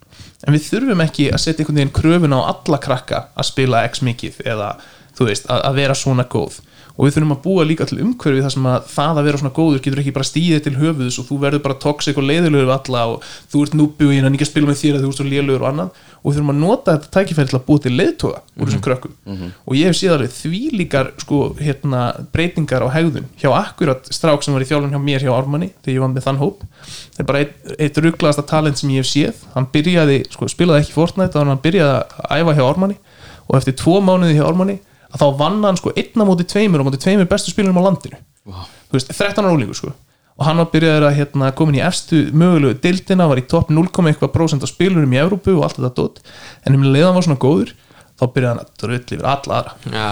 En við þurfum ekki að setja einhvern veginn kröfun á alla krakka að spila x mikið eða þú veist, að, að vera svona góð og við þurfum að búa líka til umhverfi þar sem að það að vera svona góður getur ekki bara stíðið til höfuðs og þú verður bara toxic og leiðilegur við alla og þú ert núbi og ég er ekki að spila með þér að þú ert svo lélugur og annað. Og við þurfum að nota þetta tækifæri til að búa til leiðtoga úr þessum krökkum. Og ég hef alveg því líkar sko, hérna, breytingar á hegðun hjá akkurat strák sem var í þjálfun hjá mér hjá Ármanni þegar ég var með þann hóp. Það er bara eitt, eitt rugglaðasta talent sem ég hef séð. Hann byrjaði, sko, spilaði ekki Fortnite að hann byrjaði að æfa hjá Ármanni. Og eftir tvo mánuði hjá Ármanni að þá vann hann sko einna móti tveimur og móti tveimur bestu spilunum á landinu. Þú veist, 13 ára ólíku sko. Og hann var byrjaður að hérna, komin í efstu mögulegu dildina, var í topp 0, eitthvað prósent af spilunum í Evrópu og allt þetta dót. En um leiðan var svona góður þá byrjaði hann að drull yfir alla aðra. Já,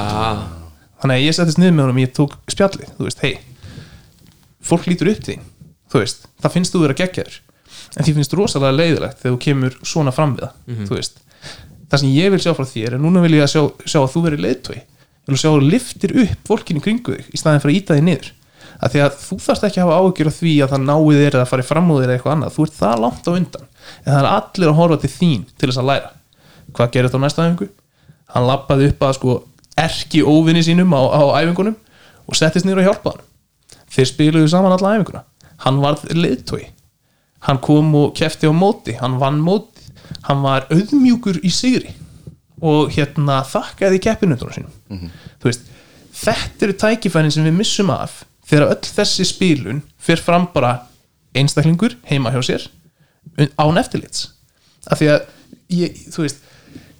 þannig að ég settist niður með honum ég tók spjallið, þú veist, hei fólk lítur upp því þú veist, það finnst þú vera geggjaður. En því finnst rosalega leiðilegt þegar þú kemur svona fram við það, þú veist það sem ég vil sjá frá þér, en núna vil ég að sjá, sjá að þú verið leiðtói, ég vil sjá að þú liftir upp fólkinu kringu þig, í staðin fyrir að íta þig niður. Að því að þú þarft ekki að hafa áhyggjur af því að það náið þér eða farið fram úr þér eða eitthvað annað, þú ert það langt á undan. En það er allir að horfa til þín til þess að læra. Hvað gerir þá næsta æfingu? hann lappaði upp að sko erki óvinni sínum á, á æfingunum og settist niður og hjálpa hann þeir spiluðu saman alla æfinguna. Hann var leiðtói hann kom og kefti á móti. Hann vann móti, hann var auðmjúkur í sigri og hérna þakkaði keppinundunum sínum. Þú veist, þetta eru tækifærin sem við missum af þegar öll þessi spilun fyrir fram bara einstaklingur heima hjá sér án eftirlits. Af því að ég, þú veist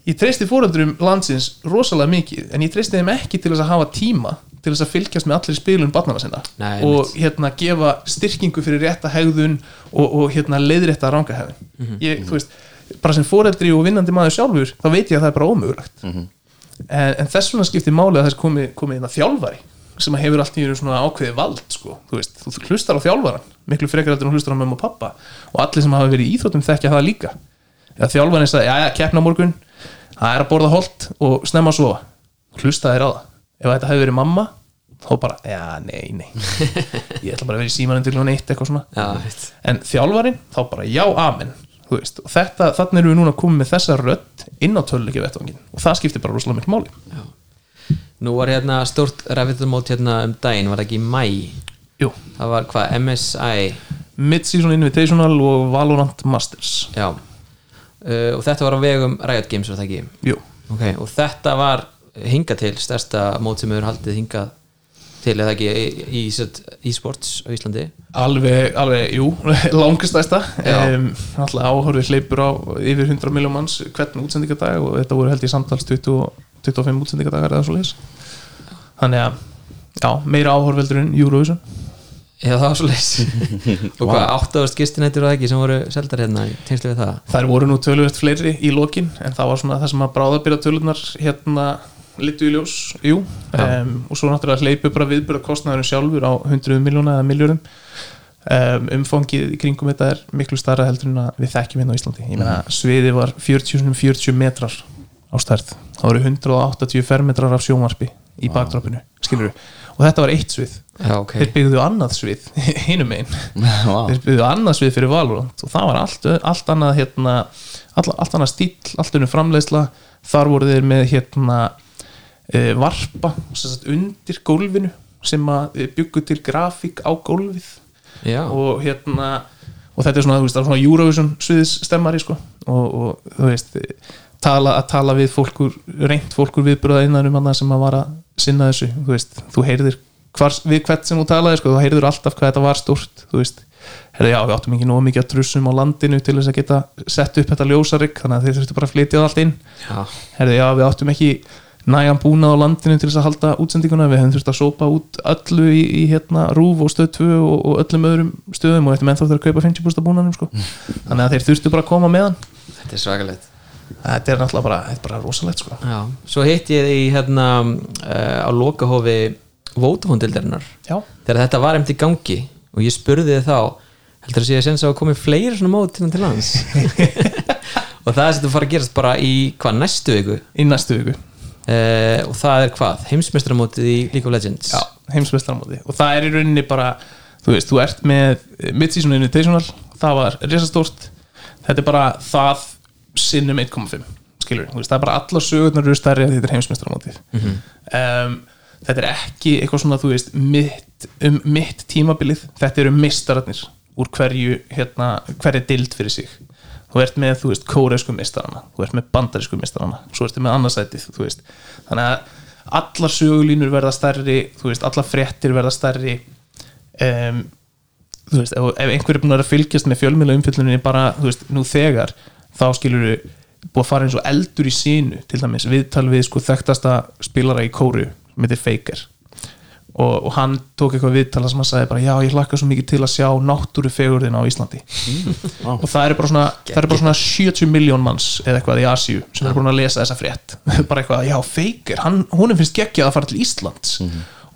ég treysti fóröldurum landsins rosalega mikið en ég treysti þeim ekki til þess að hafa tíma til þess að fylgjast með allir spilun barnana sinna Nei, og hérna gefa styrkingu fyrir rétta hegðun og, og hérna leiðrétta ranga hegðun. Ég, þú veist, bara sem fóreldri og vinnandi maður sjálfur þá veit ég að það er bara ómögulegt. En, en þess vegna skiptir máli að þess komi, komi hérna þjálfari sem að hefur allt í einu svona ákveði vald sko. þú veist, þú hlustar á þjálfaran miklu frekar en þú hlustar á mömmu og pappa. Og allir sem hafa verið í íþróttum þekkja það líka. Eða þjálfarin sagði, já já, keppna morgun það er að borða holt og snemma að sofa. Hlusta þér á það. Ef þetta hefur verið mamma, þá bara já, nei, nei. Ég ætla bara að vera í símanum til hún eitt eitthvað svona. Já, en þjálfarin, þá bara já, amen veist, og þetta, þannig erum við núna komið með þessa rödd inn á töluleiki vettvangin og það skiptir bara rosalega miklu máli. Nú var hérna stórt ræfiðumót hérna um daginn, var það ekki í mæ Jú, Það var hvað, MSI Mid-Season Invitational og Valorant Masters. Já. Uh, Og þetta var á vegum Riot Games, var það ekki? Jú, Ok, og þetta var hingað til stærsta mót sem hefur haldið hingað til eða ekki í, e-sports á Íslandi? Alveg, alveg, jú, langastæsta um, Alltaf áhorfið hleypur á yfir 100 miljón manns hvern útsendingadag og þetta voru held í samtals 20, 25 útsendingadagar eða svo leis Þannig að, já, meira áhorfeldur en Eurovision. Já, það var svo leys Og hvað, áttavast gistinættur og ekki sem voru seldar hérna í tengslu við það? Þær voru nú töluvert fleiri í lokin en það var svona það sem að bráðabyrja tölunar hérna litu í ljós. Jú, um, og svo náttúrulega hleypu bara viðbyrða kostnaðurinn sjálfur á 100 miljóna eða miljórum um, umfangið í kringum þetta er miklu starra heldur en að við þekkjum hérna á Íslandi. Ég meina sviði var 40, 40 metrar á stærð, það voru 180 fermetrar af sjómarpi í bakdroppinu skilur og þetta var eitt svið. Já, ok. Þeir byggðu annað svið hinum einn Vá. þeir byggðu annað svið fyrir Valorant og það var allt, allt annað hérna, all, allt annað stíl, allt unnum framleiðsla. Þar voru þeir með hérna varpa sem sagt, undir gólfinu sem að e, byggu til grafík á gólfið. Og hérna og þetta er svona, veist, svona Eurovision sviðsstemmari sko. Og, og þú veist tala, að tala við fólkur reynt fólkur viðbyrða innan um annað sem að vara sinna þessu, þú veist, þú heyrðir hvar, við hvert sem þú talaði, sko, þú heyrðir alltaf hvað þetta var stórt, þú veist. Herrðu, já, við áttum ekki nóg mikið að trussum á landinu til þess að geta sett upp þetta ljósarygg þannig að þeir þurftu bara að flytja það allt inn. Já, herrðu, já, við áttum ekki nægan búnað á landinu til þess að halda útsendinguna. Við hefum þurft að sópa út öllu í, í hérna, rúf og stöð 2 og, og öllum öðrum stöðum og eftir menn þá þurft að kaupa 50 búnaðum sko. þannig að þeir þurftu bara að koma með hann. Þetta er svakalegt. Þetta er náttúrulega bara, þetta er bara rosalegt sko. Svo hitt ég því hérna uh, á lokahófi Vótafóndildarinnar þegar þetta var emt í gangi og ég spurði þið þá heldur að sé að sensa að komið fleiri svona mót til, lands? Og það er sem þú fara að gerast bara í hvað næstu viku? Í næstu viku uh, og það er hvað, heimsmestramótið í League of Legends? Já, heimsmestaramóti og það er í rauninni bara þú veist, þú ert með mid-season invitational. Það var risastórt. Þetta er bara það sinnum 1.5 skilur, veist, það er bara allar sögurnar eru stærri að þetta er heimsmeistaramótið. Um, þetta er ekki eitthvað svona þú veist, mitt, um mitt tímabilið, þetta eru mistararnir úr hverju, hérna, hverju dild fyrir sig þú ert með, þú veist, kóreisku mistarana þú ert með bandarísku mistarana svo ertu með annarsætið, þú veist. Þannig að allar sögulínur verða stærri þú veist, allar fréttir verða stærri. Um, þú veist, ef, ef einhver er búin að fylgjast með fjölmiðla umfylluninni bara, þú veist, nú þegar þá skilur við búið að fara eins og eldur í sínu til dæmis viðtal við sko þekktasta spilara í kóru með þetta Faker og, og hann tók eitthvað viðtala sem hann sagði bara já ég hlakka svo mikið til að sjá náttúru fegurðin á Íslandi. Og það er bara svona, er bara svona 70 miljón manns eða eitthvað í Asíu sem er búin að lesa þessa frétt. Bara eitthvað, já Faker, hann, hún finnst geggjað að fara til Íslands.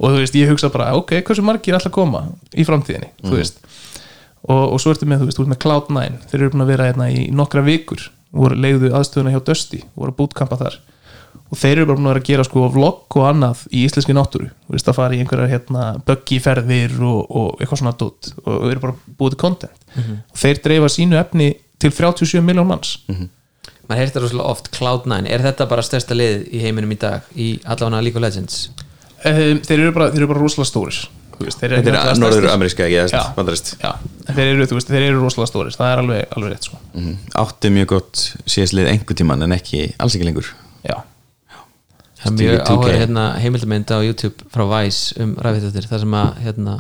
Og þú veist, ég hugsa bara ok, hversu margir er alltaf að koma í framtíðinni? Þú veist. Og, og svo ertu með, þú veist, þú ert með Cloud9 þeir eru búin að vera hérna í nokkra vikur. Voru leiðu aðstöðuna hjá Dusty voru að bootcampa þar og þeir eru bara búin að vera að gera sko vlogg og annað í íslenski náttúru. Þú veist að fara í einhverjar hérna buggyferðir og, og eitthvað svona dót. Og eru bara búið til content. Og þeir dreifa sínu efni til 37 miljón manns. Maður heyrst það rosalega oft Cloud9, er þetta bara stærsta lið í heiminum í dag í allavega League of Legends? Um, þeir, eru bara, þeir bara rosalega stóris þeir eru er alltaf norður ameríska ekki, Já. eða en þeir eru, þeir eru rosalega stóris það er alveg, alveg rétt sko. Áttu mjög gott síðastlið einhver tíman en ekki alls ekki lengur. Já, það er mjög 2K. áhuga hérna, heimildamönd á YouTube frá Vice um ræðvittur þar sem að hérna,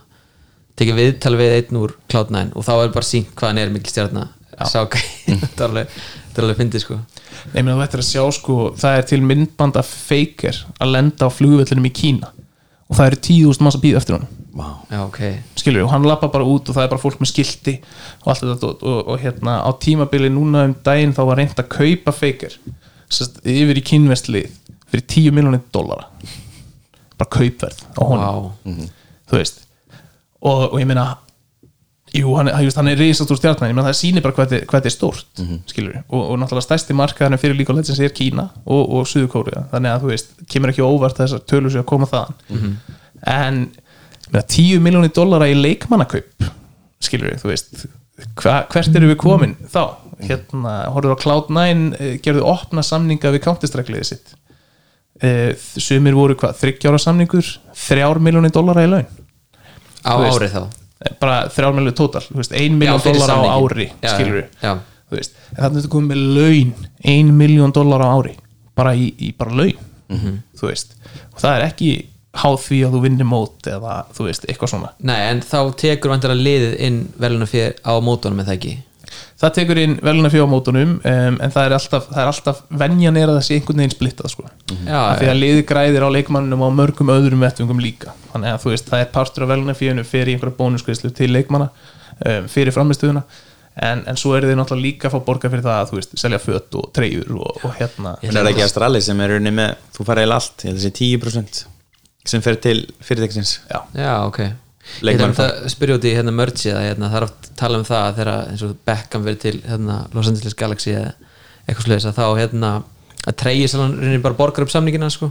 tekið viðtal við einn úr Cloud9 og þá er bara sínt hvað hann er mikil stjarna. Sáka, þetta er alveg þetta er alveg fyndið sko. Nei, menn þú ættir að sjá sko það er til myndband af Faker að lenda á flugvellinum í Kína og það eru tíðúst manns að býða eftir honum. Wow. já ok, skilur og hann lappa bara út og það er bara fólk með skilti og allt þetta og, og, og hérna á tímabili núna um daginn þá var reynd að kaupa Faker sest, yfir í kynvestlið fyrir 10 miljónir dollara. Bara kaupverð á honum. Wow. þú veist. Og, og ég meina jú, hann, hann, hann er risastór stjarnan ég meina það sýnir bara hvað þetta- hvað þetta er stórt skilur og, og náttúrulega stærsti markaðan fyrir líka legends er Kína og, og Suðurkóriða þannig að þú veist, kemur ekki óvart þessar tölur að koma þaðan. En ég meina, 10 miljónir dollara í leikmannakaup skilur þú veist. Hva, hvert eru við komin þá? Hérna, horfður á Cloud9 eh, gerðu opna samninga við Counter-Strike-liðið sitt Eh, sumir voru hvað, þryggjára samningur þrjár miljónir dollara í laun. Á Þú veist, árið þá? Eh, bara þrjár miljónir tótal, þú veist, ein miljón Já, fyrir dollara á samninginn. ári Já, skilur við, já, veist en þannig að þetta komið með laun ein miljón dollara á ári bara í, í bara laun Mhm. þú veist, og það er ekki háð því að þú vinnir mót eða þú veist, eitthvað svona. Nei en þá tekur vantilega liðið inn veluna fyrir á mótunum með það ekki það tekur inn veluna fjóðmótunum um, en það er alltaf, það er alltaf venjan er að það sé einhvern veginn splittað sko. já, af því að liði græðir á leikmannum og mörgum öðrum vettvungum líka. Þannig að þú veist, það er partur af veluna fjóðinu fyrir einhverja bónuskveðslu til leikmanna um, fyrir framistuðuna en, en svo eru þið náttúrulega líka að fá borga fyrir það að þú veist, selja fött og treyjur og, og hérna. En er það ekki Astrali sem er unni með þú farið eða allt, ég held að sé 10% sem fer til fyrirtækisins? Já, já ok Ég þarf að spyrja út í hérna mörgsi að hérna, það er oft tala um það að þegar eins og Beckham verið til hérna, Los Angeles Galaxy eða eitthvað sluðis að þá hérna að treyja reynir bara borgar upp samningina sko.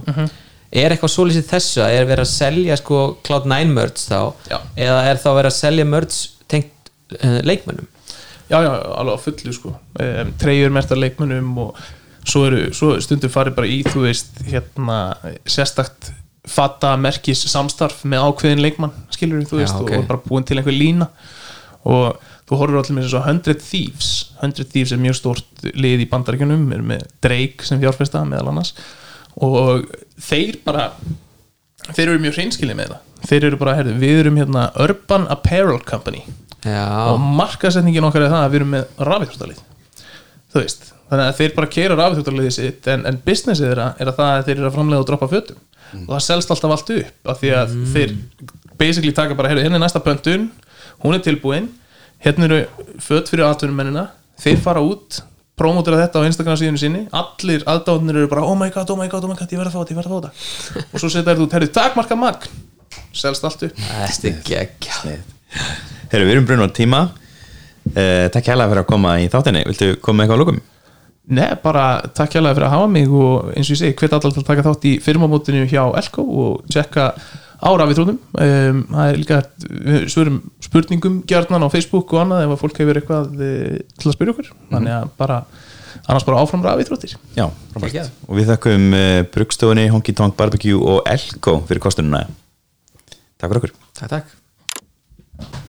er eitthvað svolítið þessu að er verið að selja sko Cloud9 mörgs þá? Já. eða er þá verið að selja mörgs tengt uh, leikmönnum? Já, já, alveg á fullu sko. Um, treyjur mertar leikmönnum og svo, eru, svo stundum farið bara í þú veist, hérna sérstakt fatta merkis samstarf með ákveðin leikmann, skilur þú veist ok. og bara búin til einhver lína. Og þú horfur allir með þessu 100 Thieves. 100 Thieves er mjög stórt lið í bandaríkjunum, er með Drake sem fjárfesta meðal annars. Og þeir bara þeir eru mjög hreinskilið með það. Þeir eru bara, herðu, við erum hérna Urban Apparel Company. Já, og markasetningin okkar er það að við erum með rafíþróttalið. Þú veist, þannig að þeir bara keira rafþjóttarliðið sitt en, en businessið þeirra er að það að þeir eru að framlega og droppa fötum og það selst alltaf allt upp af því að þeir basically taka bara, heyrðu, hérna er næsta pöntun hún er tilbúin, hérna eru fött fyrir atvinnumennina, þeir fara út promótera þetta á Instagram síðinu sinni allir aðdáðnir eru bara oh my god, oh my god, oh my god, ég verð að fá þetta, ég verð að fá þetta. Og svo setja þér út, heyrðu, takmarka magn. Selst allt upp. Þetta er geggja Herru, við erum brunn á tíma. Uh, Takk hérlega fyrir að koma í þáttinni. Viltu koma eitthvað að lókum? Nei, bara takk hérlega fyrir að hafa mig og eins og ég segi, hvet allar til að taka þátt í firmamótinu hjá Elko og tjekka ára við þrónum um, það er líka við svörum spurningum gjarnan á Facebook og annað ef að fólk hefur eitthvað eh, til að spyrja okkur. Þannig að bara, annars bara áfram rafið þróttir. Já, frábært. Og við þakkum uh, Brugstofunni, Honky Tonk Barbecue og Elko fyrir kostununa Takk fyrir okkur. Takk, takk